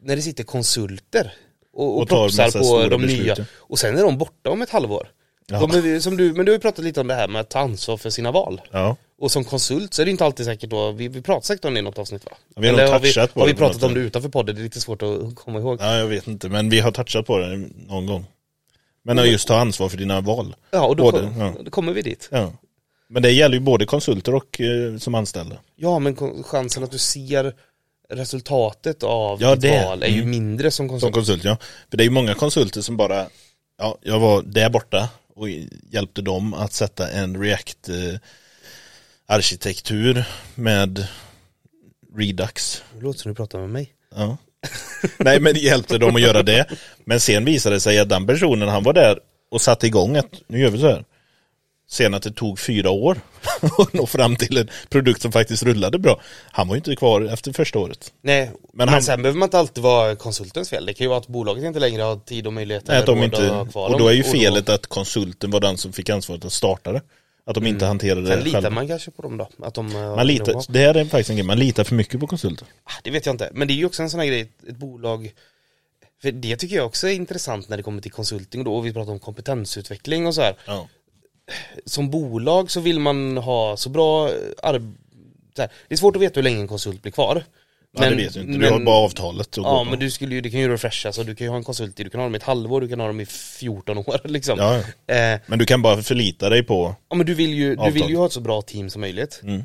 när det sitter konsulter och, och, Och propsar på de beslut, nya, ja. och sen är de borta om ett halvår. Ja. De som du, men du har ju pratat lite om det här med att ta ansvar för sina val. Ja. Och som konsult så är det inte alltid säkert då, vi, vi pratar säkert om det i något avsnitt va? Ja, vi har Eller har vi, har vi pratat om det utanför podden? Det är lite svårt att komma ihåg. ja, jag vet inte, men vi har touchat på det någon gång. Men att just ta ansvar för dina val. Ja, och då, Både, kom, ja. då kommer vi dit. Ja. Men det gäller ju både konsulter och eh, som anställda. Ja, men chansen att du ser resultatet av Ja, ditt det. val är ju Mm. mindre som Som konsult. konsult ja. För det är ju många konsulter som bara, ja, jag var där borta och hjälpte dem att sätta en React eh, med Redux. Det låter som du pratar med mig. Ja. Nej men det hjälpte dem att göra det. Men sen visade det sig att den personen, han var där och satte igång att nu gör vi så här. Sen att det tog fyra år att nå fram till en produkt som faktiskt rullade bra. Han var ju inte kvar efter första året. Nej, men, Men han- sen behöver man inte alltid vara konsultens fel. Det kan ju vara att bolaget inte längre har tid och möjlighet Nej, att de inte, och då är ju felet att konsulten var den som fick ansvaret att starta det. Att de inte Mm. Sen det litar själva. man kanske på dem då? Att de, eh, Man litar, det här är faktiskt en grej, man litar för mycket på konsulter. Ah, Det vet jag inte, men det är ju också en sån här grej, ett bolag För det tycker jag också är intressant när det kommer till konsulting då, och vi pratar om kompetensutveckling och så här. Ja. Som bolag så vill man ha så bra arbete Det är svårt att veta hur länge en konsult blir kvar Ja, det vet du inte. Du har bara avtalet Ja men du skulle ju, det kan ju refreshas och du kan ju ha en konsult i, du kan ha dem i ett halvår, du kan ha dem i 14 år liksom Ja. Eh, Men du kan bara förlita dig på, Ja men du vill ju, du vill ju ha ett så bra team som möjligt Mm.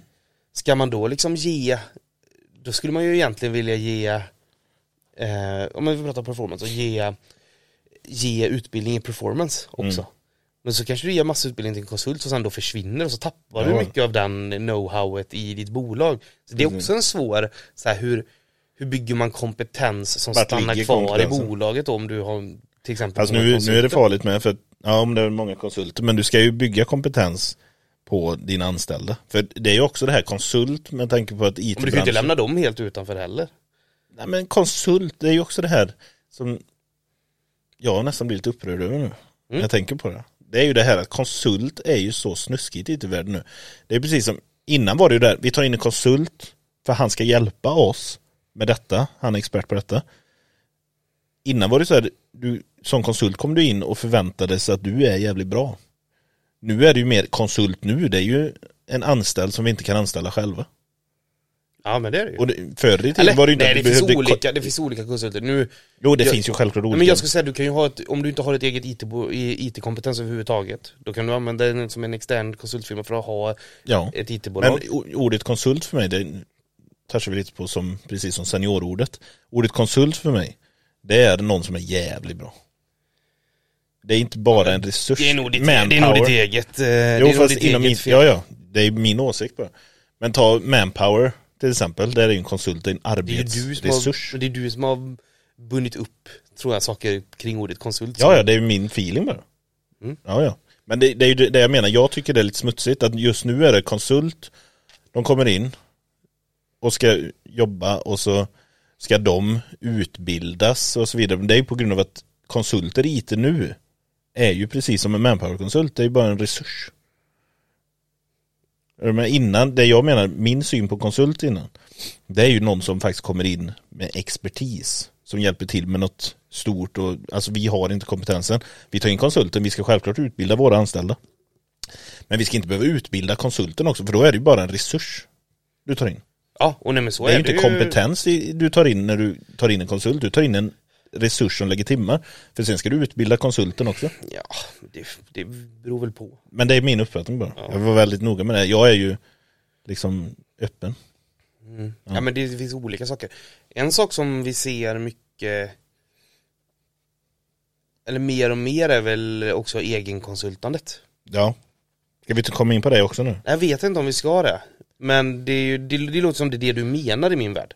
Ska man då liksom ge Då skulle man ju egentligen vilja ge eh, Om vi pratar performance, och ge Ge utbildning i performance också Mm. Men så kanske du ger massa utbildning till en konsult som sen då försvinner och så tappar du Ja. mycket av den know-howet i ditt bolag Så det är också en svår, så här, hur Hur bygger man kompetens som Vart stannar kvar i bolaget då, om du har till exempel alltså nu, nu är det farligt med, för ja om det är många konsulter, men du ska ju bygga kompetens på dina anställda. För det är ju också det här konsult med tanke på att it Men du kan ju inte lämna dem helt utanför heller Nej men konsult, det är ju också det här som jag har nästan blivit upprörd över nu. När jag tänker på det. Det är ju det här att konsult är ju så snuskigt i världen nu. Det är precis som, innan var det ju där, vi tar in en konsult för han ska hjälpa oss med detta, han är expert på detta. Innan var det så här, du, som konsult kom du in och förväntades att du är jävligt bra. Nu är det ju mer konsult nu, det är ju en anställd som vi inte kan anställa själva. Ja men det är det ju. Och det, förr i tiden var det ju inte nej, det finns, olika, det finns olika konsulter. Nu, Jo det jag- finns ju självklart olika. men jag ska säga, du kan ju ha ett, om du inte har ett eget IT IT-kompetens överhuvudtaget, då kan du använda den som en extern konsultfirma för att ha ja. ett IT-bolag. Men ordet konsult för mig, det touchar vi lite på som, precis som seniorordet. Ordet konsult för mig, det är någon som är jävligt bra. Det är inte bara en resurs. det är nog ditt, Manpower. det är nog ditt eget, eh, det är Jo fast ditt inom eget min, ja ja, det är min åsikt bara. Men ta manpower till exempel, där är ju en konsult en Det arbetsresurs. det är du som har bundit upp, tror jag, saker kring ordet konsult. Ja ja, det är ju min feeling bara. Mm. Ja ja. Men det, det är ju det det jag menar, jag tycker det är lite smutsigt att just nu är det konsult, de kommer in och ska jobba och så ska de utbildas och så vidare. Men det är ju på grund av att konsulter i IT nu är ju precis som en manpower-konsult, det är ju bara en resurs. Men innan, det jag menar, min syn på konsult innan, det är ju någon som faktiskt kommer in med expertis som hjälper till med något stort och alltså vi har inte kompetensen. Vi tar in konsulten, vi ska självklart utbilda våra anställda. Men vi ska inte behöva utbilda konsulten också för då är det ju bara en resurs du tar in. Ja, och nej men så Det är är ju inte kompetens du tar in när du tar in en konsult, du tar in en resurs som lägger timmar. För sen ska du utbilda konsulten också. Ja, det, det beror väl på. Men det är min uppfattning bara. Jag var väldigt noga med det. Jag är ju liksom öppen. Ja. men det finns olika saker. En sak som vi ser mycket eller mer och mer är väl också egenkonsultandet. Ja. Ska vi komma in på det också nu? Jag vet inte om vi ska det. Men det, är ju, det, det låter som det är det du menar i min värld.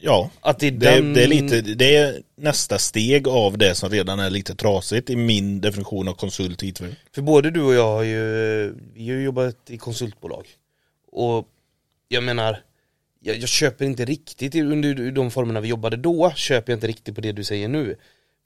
Ja. Att det är Det, den... det, är lite, det är nästa steg av det som redan är lite trasigt i min definition av konsult IT-världen. För både du och jag har ju, vi har ju jobbat i konsultbolag. Och jag menar, jag, jag köper inte riktigt under de formerna vi jobbade då, köper jag inte riktigt på det du säger nu.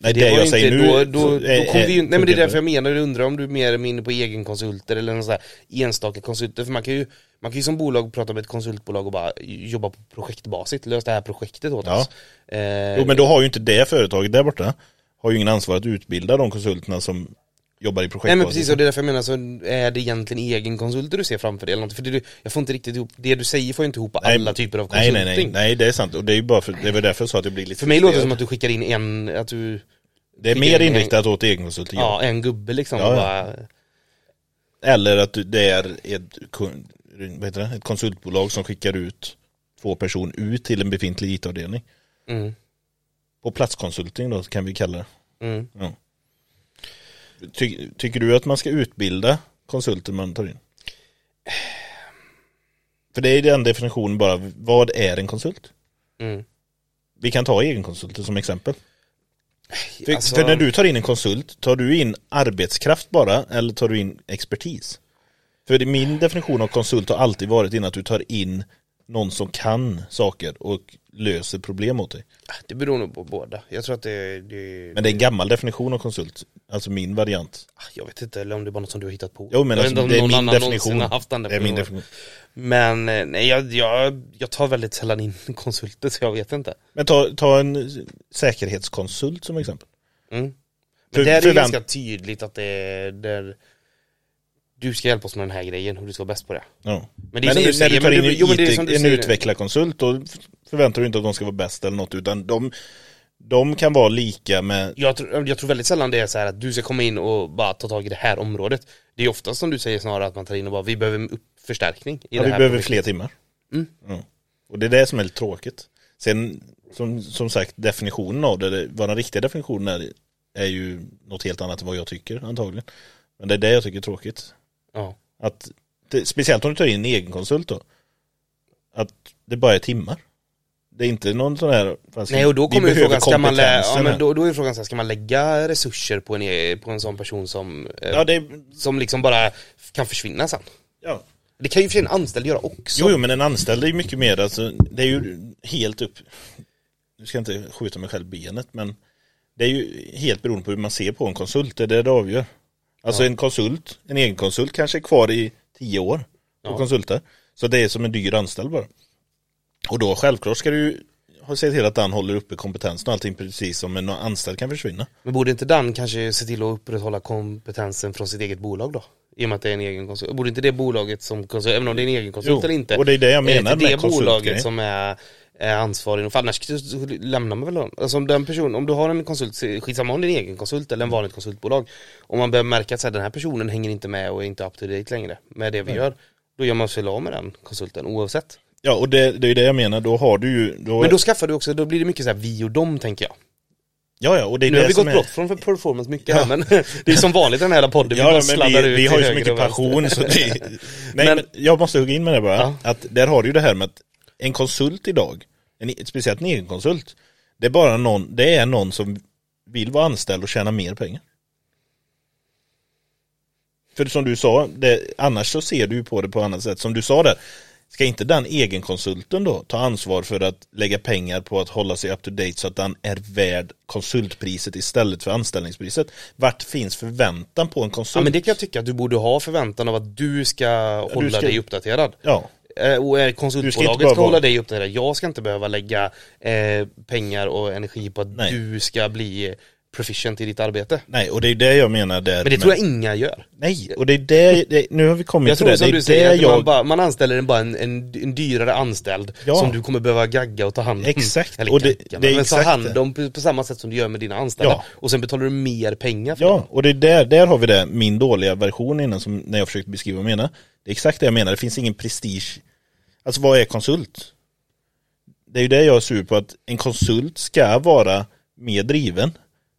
Nej, det var jag säger inte- nu då, då, då är- kom vi, ju- är- Nej men det är därför jag menar, jag undrar om du är mer eller mindre på egenkonsulter eller någon sån här enstaka konsulter. För man kan ju, man kan ju som bolag prata med ett konsultbolag och bara jobba på projektbasis, lösa det här projektet åt Ja. oss. Eh, Jo men då har ju inte det företaget där borta, har ju ingen ansvar att utbilda de konsulterna som jobbar i projekt. Nej men precis, och det är därför jag menar så är det egentligen egenkonsulter du ser framför dig eller något? För det, du- jag får inte riktigt ihop, det du säger får jag inte ihop Nej, alla typer av nej, konsulting. nej, nej, nej, det är sant. Och det är ju bara för, det är väl därför jag sa att det blir lite För mig låter det som att du skickar in en, att du, Det är mer in en- inriktat åt egenkonsulter, ja. en gubbe liksom Ja, ja. bara, Eller att du- det är ett, vad heter det, ett konsultbolag som skickar ut två personer ut till en befintlig IT-avdelning. mm, På platskonsulting då kan vi kalla det. mm. Ja. Ty, tycker du att man ska utbilda konsulter man tar in? För det är den definitionen bara, vad är en konsult? Mm. Vi kan ta egenkonsulter som exempel. För, Alltså- för när du tar in en konsult, tar du in arbetskraft bara eller tar du in expertis? För min definition av konsult har alltid varit in att du tar in någon som kan saker och löser problem åt dig. Det beror nog på båda. Jag tror att det, det Men det är en gammal definition av konsult, alltså min variant. jag vet inte, eller om det är bara något som du har hittat på. Jo men alltså, det är min definition. haft den Det är min definition. Men eh, nej, jag, jag, jag tar väldigt sällan in konsulter så jag vet inte. Men ta, ta en säkerhetskonsult som exempel. Mm. Men där är det ganska tydligt att det är där du ska hjälpa oss med den här grejen och du ska vara bäst på det. Ja. Men det är Men som du säger, du tar in en, jo, men det är IT som du en säger. utvecklarkonsult då förväntar du inte att de ska vara bäst eller något utan de, de kan vara lika med Jag tror, jag tror väldigt sällan det är så här att du ska komma in och bara ta tag i det här området. Det är oftast som du säger snarare att man tar in och bara vi behöver förstärkning i Ja, det vi här behöver projektet. fler timmar. Mm. Ja. Och det är det som är lite tråkigt. Sen, som, som sagt, definitionen av det, vad den riktiga definitionen är, är ju något helt annat än vad jag tycker antagligen. Men det är det jag tycker är tråkigt. Ja. Att, det, speciellt om du tar in en egen konsult då. Att det bara är timmar. Det är inte någon sån här... Nej och då kommer ju frågan, ska man, lä- ja, men då, då är frågan så här, ska man lägga resurser på en, e- på en sån person som, eh, Ja, det, som liksom bara kan försvinna sen? ja. Det kan ju för en anställd göra också. Jo, jo, men en anställd är ju mycket mer, alltså, det är ju helt upp, nu ska jag inte skjuta mig själv benet, men det är ju helt beroende på hur man ser på en konsult, det är det det avgör. Alltså en konsult, en egen konsult kanske är kvar i tio år och Ja. konsulter. Så det är som en dyr anställd bara. Och då självklart ska du, sett till att den håller uppe kompetensen och allting precis som en anställd kan försvinna. Men borde inte Dan kanske se till att upprätthålla kompetensen från sitt eget bolag då? I och med att det är en egen konsult. Borde inte det bolaget som konsult, även om det är en egen konsult Jo, eller inte. och det är det jag menar med det bolaget konsultgrejen. som är, är ansvarig. För annars lämnar man väl dem. Alltså om den personen, om du har en konsult, skitsamma om det är en egen konsult eller en vanligt konsultbolag. Om man börjar märka att så här, den här personen hänger inte med och är inte up to date längre med det vi gör. Då gör man sig av med den konsulten oavsett. Ja och det, det är det jag menar, då har du ju då, Men då skaffar du också, då blir det mycket så här vi och dem tänker jag. Ja ja och det är Nu det har vi gått är, bort från performance mycket här men det är som vanligt den här podden, vi Ja bara sladdar vi, ut vi har ju så mycket passion så det, Nej Men- men, jag måste hugga in med det bara, Ja. att där har du ju det här med att en konsult idag, en, speciellt en egen konsult, det är bara någon, det är någon som vill vara anställd och tjäna mer pengar. För som du sa, det, annars så ser du på det på annat sätt. Som du sa där, ska inte den egenkonsulten då ta ansvar för att lägga pengar på att hålla sig up to date så att den är värd konsultpriset istället för anställningspriset? Vart finns förväntan på en konsult? Ja men det kan jag tycka att du borde ha förväntan av att du ska hålla ska- dig uppdaterad. Ja, Eh, Och Du ska konsultbolaget bara ska, hålla dig uppdaterad. Jag ska inte behöva lägga eh, pengar och energi på att Nej. du ska bli proficient i ditt arbete. nej och det är det jag menar där. Men det med- tror jag inga gör. Nej, och det är det, det nu har vi kommit Jag till tror det, som det är du säger, att man, jag... bara, man anställer en, bara en, en, en dyrare anställd Ja. som du kommer behöva gagga och ta hand om. Exakt, Eller och det- gagga, det är men ta exakt hand det. om på, på samma sätt som du gör med dina anställda. Ja. Och sen betalar du mer pengar för dem. Ja, och det är där, där har vi det, min dåliga version innan som när jag försökte beskriva vad jag menar. Det är exakt det jag menar, det finns ingen prestige. Alltså vad är konsult? Det är ju det jag är sur på, att en konsult ska vara mer driven,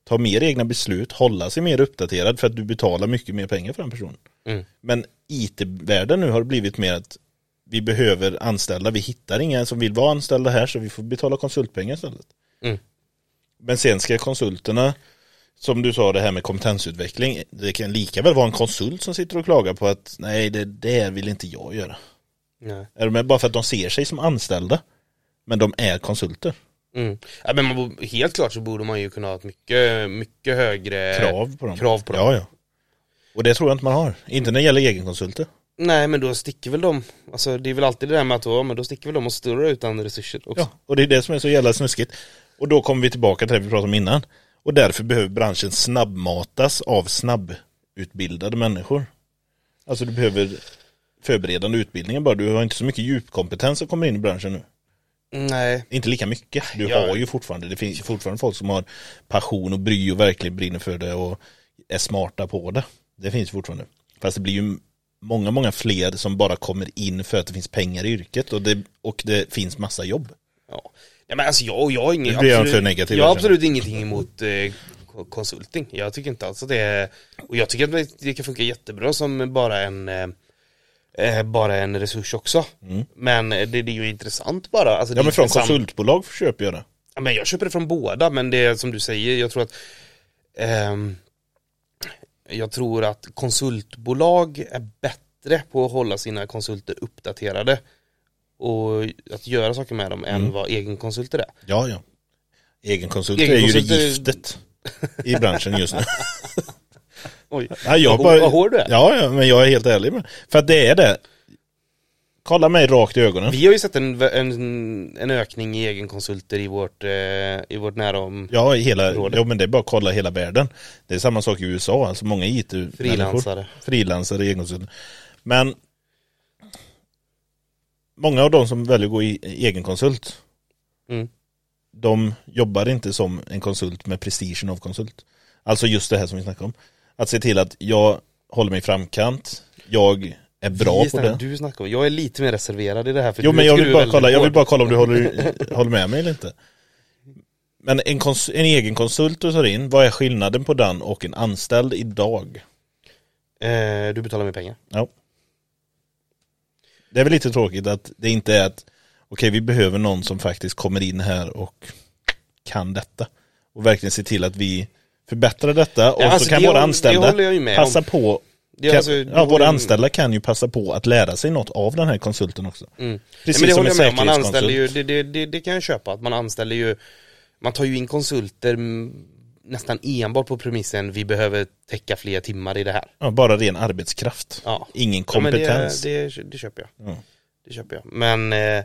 ta mer egna beslut, hålla sig mer uppdaterad för att du betalar mycket mer pengar för den personen. Mm. Men IT-världen nu har blivit mer att vi behöver anställda, vi hittar inga som vill vara anställda här så vi får betala konsultpengar istället. Mm. Men sen ska konsulterna, som du sa det här med kompetensutveckling, det kan lika väl vara en konsult som sitter och klagar på att nej det där vill inte jag göra. Nej. Är du med? Bara för att de ser sig som anställda. Men de är konsulter. Mm. Ja, men man, helt klart så borde man ju kunna ha ett mycket, mycket högre Krav på dem. krav på dem. Ja, ja. Och det tror jag inte man har. Inte när det gäller egenkonsulter. Nej men då sticker väl de, alltså det är väl alltid det där med att ja, men då sticker väl de och större utan resurser också. Ja, och det är det som är så jävla snuskigt. Och då kommer vi tillbaka till det vi pratade om innan. Och därför behöver branschen snabbmatas av snabbutbildade människor. Alltså du behöver förberedande utbildningar bara. Du har inte så mycket djupkompetens som kommer in i branschen nu. Nej, Inte lika mycket. Du Ja. har ju fortfarande, det finns ju fortfarande folk som har passion och bry och verkligen brinner för det och är smarta på det. Det finns fortfarande. Fast det blir ju många, många fler som bara kommer in för att det finns pengar i yrket och det, och det finns massa jobb. ja. Nej men alltså jag, jag har jag absolut, jag har jag absolut ingenting emot eh, ko- konsulting. Jag tycker inte alls att det är, och jag tycker att det kan funka jättebra som bara en eh, eh, bara en resurs också. Men eh, det, det är ju intressant bara. Alltså, Mm. Ja men från intressant. konsultbolag köper jag det. Ja, men jag köper det från båda, men det är som du säger, jag tror att ehm, Jag tror att konsultbolag är bättre på att hålla sina konsulter uppdaterade och att göra saker med dem Mm. än vad egenkonsulter är. Ja ja. Egenkonsulter är ju det Egenkonsulter- giftet i branschen just nu. Oj, Ja, jag vad, bara, vad hård du är. ja, ja, men jag är helt ärlig med För att det är det. Kolla mig rakt i ögonen. Vi har ju sett en, en, en ökning i egenkonsulter i vårt, eh, i vårt närom. Ja, hela, ja men det är bara att kolla hela världen. Det är samma sak i USA, alltså många it Frilansare. Frilansare, egenkonsulter. Men många av de som väljer att gå i egenkonsult, Mm. de jobbar inte som en konsult med prestigen av konsult. Alltså just det här som vi snackade om. Att se till att jag håller mig i framkant, jag är bra på det. Du snackar om, jag är lite mer reserverad i det här för Jo men jag vill, bara kolla, jag vill bara kolla om du håller, håller med mig eller inte. Men en, kons, en egen konsult du tar in, vad är skillnaden på den och en anställd idag? eh, Du betalar mer pengar. Ja. Det är väl lite tråkigt att det inte är att okej vi behöver någon som faktiskt kommer in här och kan detta. Och verkligen se till att vi förbättrar detta och Ja, alltså, så kan våra anställda passa om. på kan, alltså- ja, våra anställda kan ju passa på att lära sig något av den här konsulten också. Mm. Precis Nej, men det som håller jag med. Man anställer ju, det, det, det, det kan jag köpa, att man anställer ju Man tar ju in konsulter nästan enbart på premissen vi behöver täcka fler timmar i det här. Ja, bara ren arbetskraft. Ja. Ingen Ja, kompetens. det, det, det köper jag. Ja. Det köper jag. Men, eh,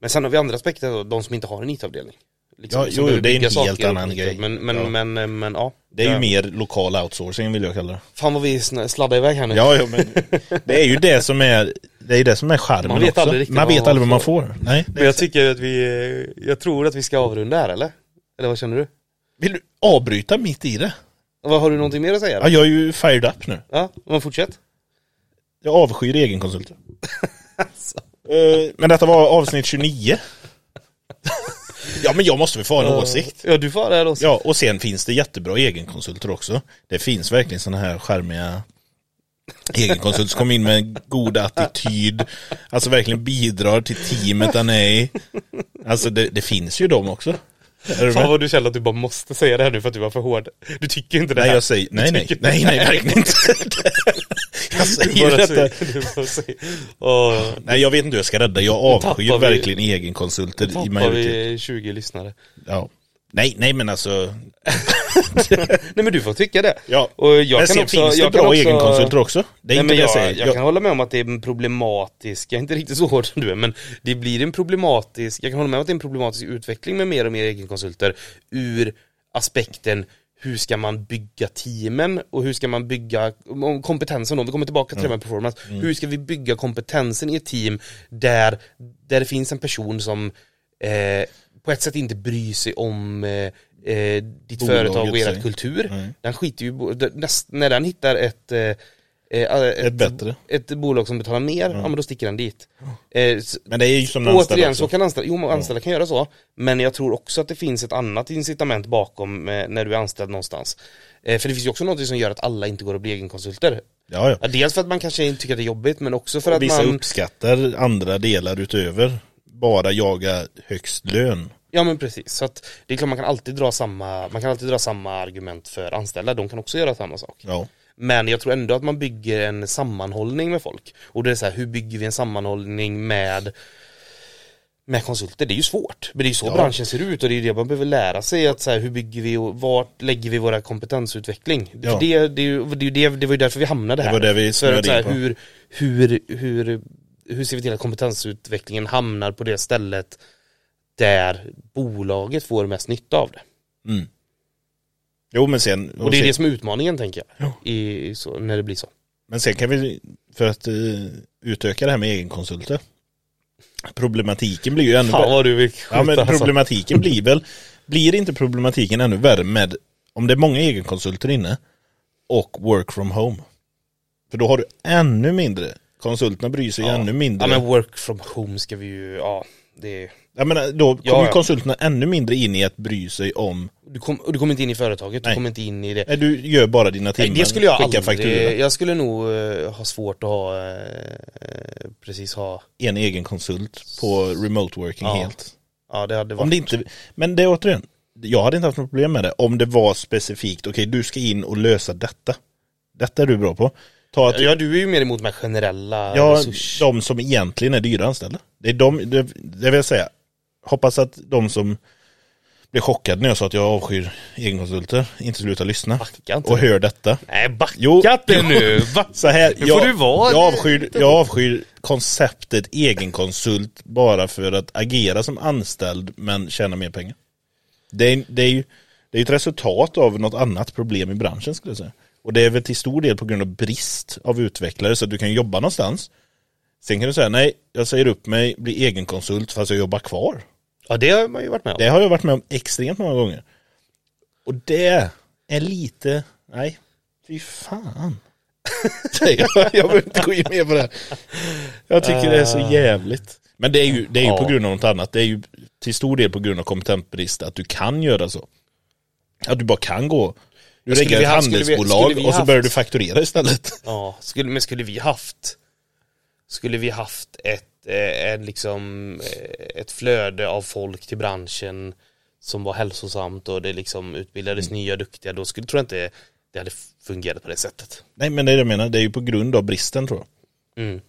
Men sen har vi andra aspekter, de som inte har en IT-avdelning. Liksom, Ja, som jo, det är en helt annan grej. Men, men, Ja. men, men, men ja. Det är ju Ja. mer lokal outsourcing vill jag kalla det. Fan vad vi sladdar iväg här nu. Ja, ja men det är ju det som är Det är det som är charmen Man vet också. aldrig riktigt man vet aldrig vad man får. Nej. Men jag tycker att vi, jag tror att vi ska avrunda här eller? Eller vad känner du? Vill du avbryta mitt i det? Vad, har du någonting mer att säga? Ja, jag är ju fired up nu. Ja, men fortsätt. Jag avskyr egenkonsulter. Eh, Men detta var avsnitt 29. ja men jag måste väl få ha en åsikt. Ja, du får ha det här också. Ja, och sen finns det jättebra egenkonsulter också. Det finns verkligen sådana här charmiga egenkonsulter som kommer in med en god attityd. Alltså verkligen bidrar till teamet han är i. Alltså det, det finns ju de också. Fan vad du känner att du bara måste säga det här nu för att du var för hård. Du tycker inte det Nej här. jag säger, nej nej, nej nej verkligen inte. jag säger bara detta. säger-. Åh, Nej jag vet inte hur jag ska rädda, jag avskyr tappar verkligen egenkonsulter i tappar majoritet. vi 20 lyssnare. Ja. Nej, nej men alltså. Nej men du får tycka det. Ja. Och jag men kan sen också, finns det jag bra också, egenkonsulter också. Det är Nej, inte men jag jag, säger. jag, kan hålla med om att det är en problematisk, jag är inte riktigt så hård som du är, men det blir en problematisk, jag kan hålla med om att det är en problematisk utveckling med mer och mer egenkonsulter ur aspekten hur ska man bygga teamen och hur ska man bygga om kompetensen då, vi kommer tillbaka till det med performance, hur ska vi bygga kompetensen i ett team där, där det finns en person som eh, på ett sätt inte bryr sig om eh, eh, ditt Bolaget företag och ert kultur. Nej. Den skiter ju, näst, när den hittar ett, eh, eh, ett, bättre. ett bolag som betalar mer, ja men då sticker den dit. Eh, Men det är ju som Återigen, också. så kan anställda, jo anställda kan göra så, men jag tror också att det finns ett annat incitament bakom eh, när du är anställd någonstans. Eh, för det finns ju också något som gör att alla inte går att bli egenkonsulter. Ja, ja. Dels för att man kanske inte tycker att det är jobbigt, men också för att Vissa man... uppskattar andra delar utöver bara jaga högst lön. Ja men precis, så att det är klart man kan alltid dra samma, man kan alltid dra samma argument för anställda, de kan också göra samma sak. Ja. Men jag tror ändå att man bygger en sammanhållning med folk. Och det är så här, hur bygger vi en sammanhållning med med konsulter, det är ju svårt. Men det är ju så Ja. branschen ser ut och det är ju det man behöver lära sig att så här, hur bygger vi och vart lägger vi våra kompetensutveckling? Ja. Det, det, det, det, det var ju därför vi hamnade Det här. var det vi För att, snöade så här, in på. hur, hur, hur, hur ser vi till att kompetensutvecklingen hamnar på det stället där bolaget får mest nytta av det? Mm. Jo men sen, Och det är sen, det som är utmaningen tänker jag, i, i så, när det blir så. men sen kan vi, för att uh, utöka det här med egenkonsulter. Problematiken blir ju ännu Fan vad du vill skjuta Ja men alltså. problematiken blir väl, blir inte problematiken ännu värre med, om det är många egenkonsulter inne och work from home. För då har du ännu mindre, konsulterna bryr sig Ja. ännu mindre. Ja men work from home ska vi ju, ja det Jag menar, då kommer Ja, konsulterna ännu mindre in i att bry sig om, du, kom, du kommer inte in i företaget, du Nej. kommer inte in i det nej, du gör bara dina Nej, timmar, det skulle jag aldrig, jag skulle nog eh, ha svårt att ha, eh, precis ha, En egen konsult på remote working Ja. helt. ja det hade varit Om det inte, men det är återigen, jag hade inte haft något problem med det om det var specifikt, okej du ska in och lösa detta. Detta är du bra på. Ta att, Ja du är ju mer emot med generella ja, resurs de som egentligen är dyra anställda. Det är de, det, det vill jag säga, hoppas att de som blev chockade när jag sa att jag avskyr egenkonsulter, inte slutar lyssna. Backa inte Och hör detta. Nej backa Jo, inte nu! Va? Så här, Nu får jag, du vara jag, avskyr, jag avskyr konceptet egenkonsult bara för att agera som anställd men tjäna mer pengar. Det är, det är ju det är ett resultat av något annat problem i branschen skulle jag säga. Och det är väl till stor del på grund av brist av utvecklare så att du kan jobba någonstans. Sen kan du säga nej, jag säger upp mig, blir egenkonsult fast jag jobbar kvar. Ja det har man ju varit med om Det har jag varit med om extremt många gånger. Och det är lite, nej, fy fan. jag, jag vill inte gå in mer på det. Jag tycker det är så jävligt. Men det är ju, det är ju Ja. på grund av något annat. Det är ju till stor del på grund av kompetentbrist att du kan göra så. Att du bara kan gå. Du lägger vi ett haft- skulle vi- handelsbolag skulle vi och så börjar du fakturera istället. Ja, skulle, men skulle vi haft Skulle vi haft ett, eh, en liksom, eh, ett flöde av folk till branschen som var hälsosamt och det liksom utbildades Mm. nya duktiga, då skulle, tror jag inte det hade fungerat på det sättet. Nej men det är det jag menar, det är ju på grund av bristen tror jag. Mm.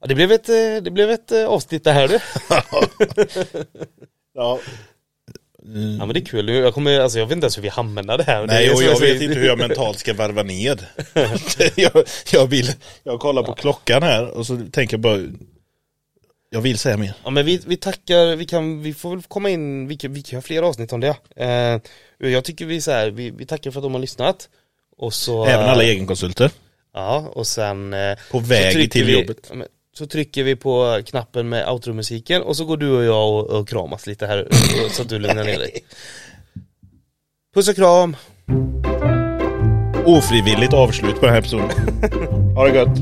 Ja, det, blev ett, eh, det blev ett eh, avsnitt det här du. Ja. Ja men det är kul, jag, kommer, alltså, jag vet inte ens hur vi hamnade här. Nej och jag vet inte hur jag mentalt ska varva ned. jag, jag vill, jag kollar på klockan här och så tänker jag bara Jag vill säga mer. Ja men vi, vi tackar, vi kan, vi får väl komma in, vi kan, vi kan ha fler avsnitt om det. Eh, jag tycker vi så här, vi, vi tackar för att de har lyssnat. Och så Även alla egenkonsulter. Ja, och sen eh, På väg till vi, jobbet. Så trycker vi på knappen med outromusiken och så går du och jag och, och kramas lite här så att du lugnar ner dig. Puss och kram! Ofrivilligt avslut på den här episoden. ha det gött.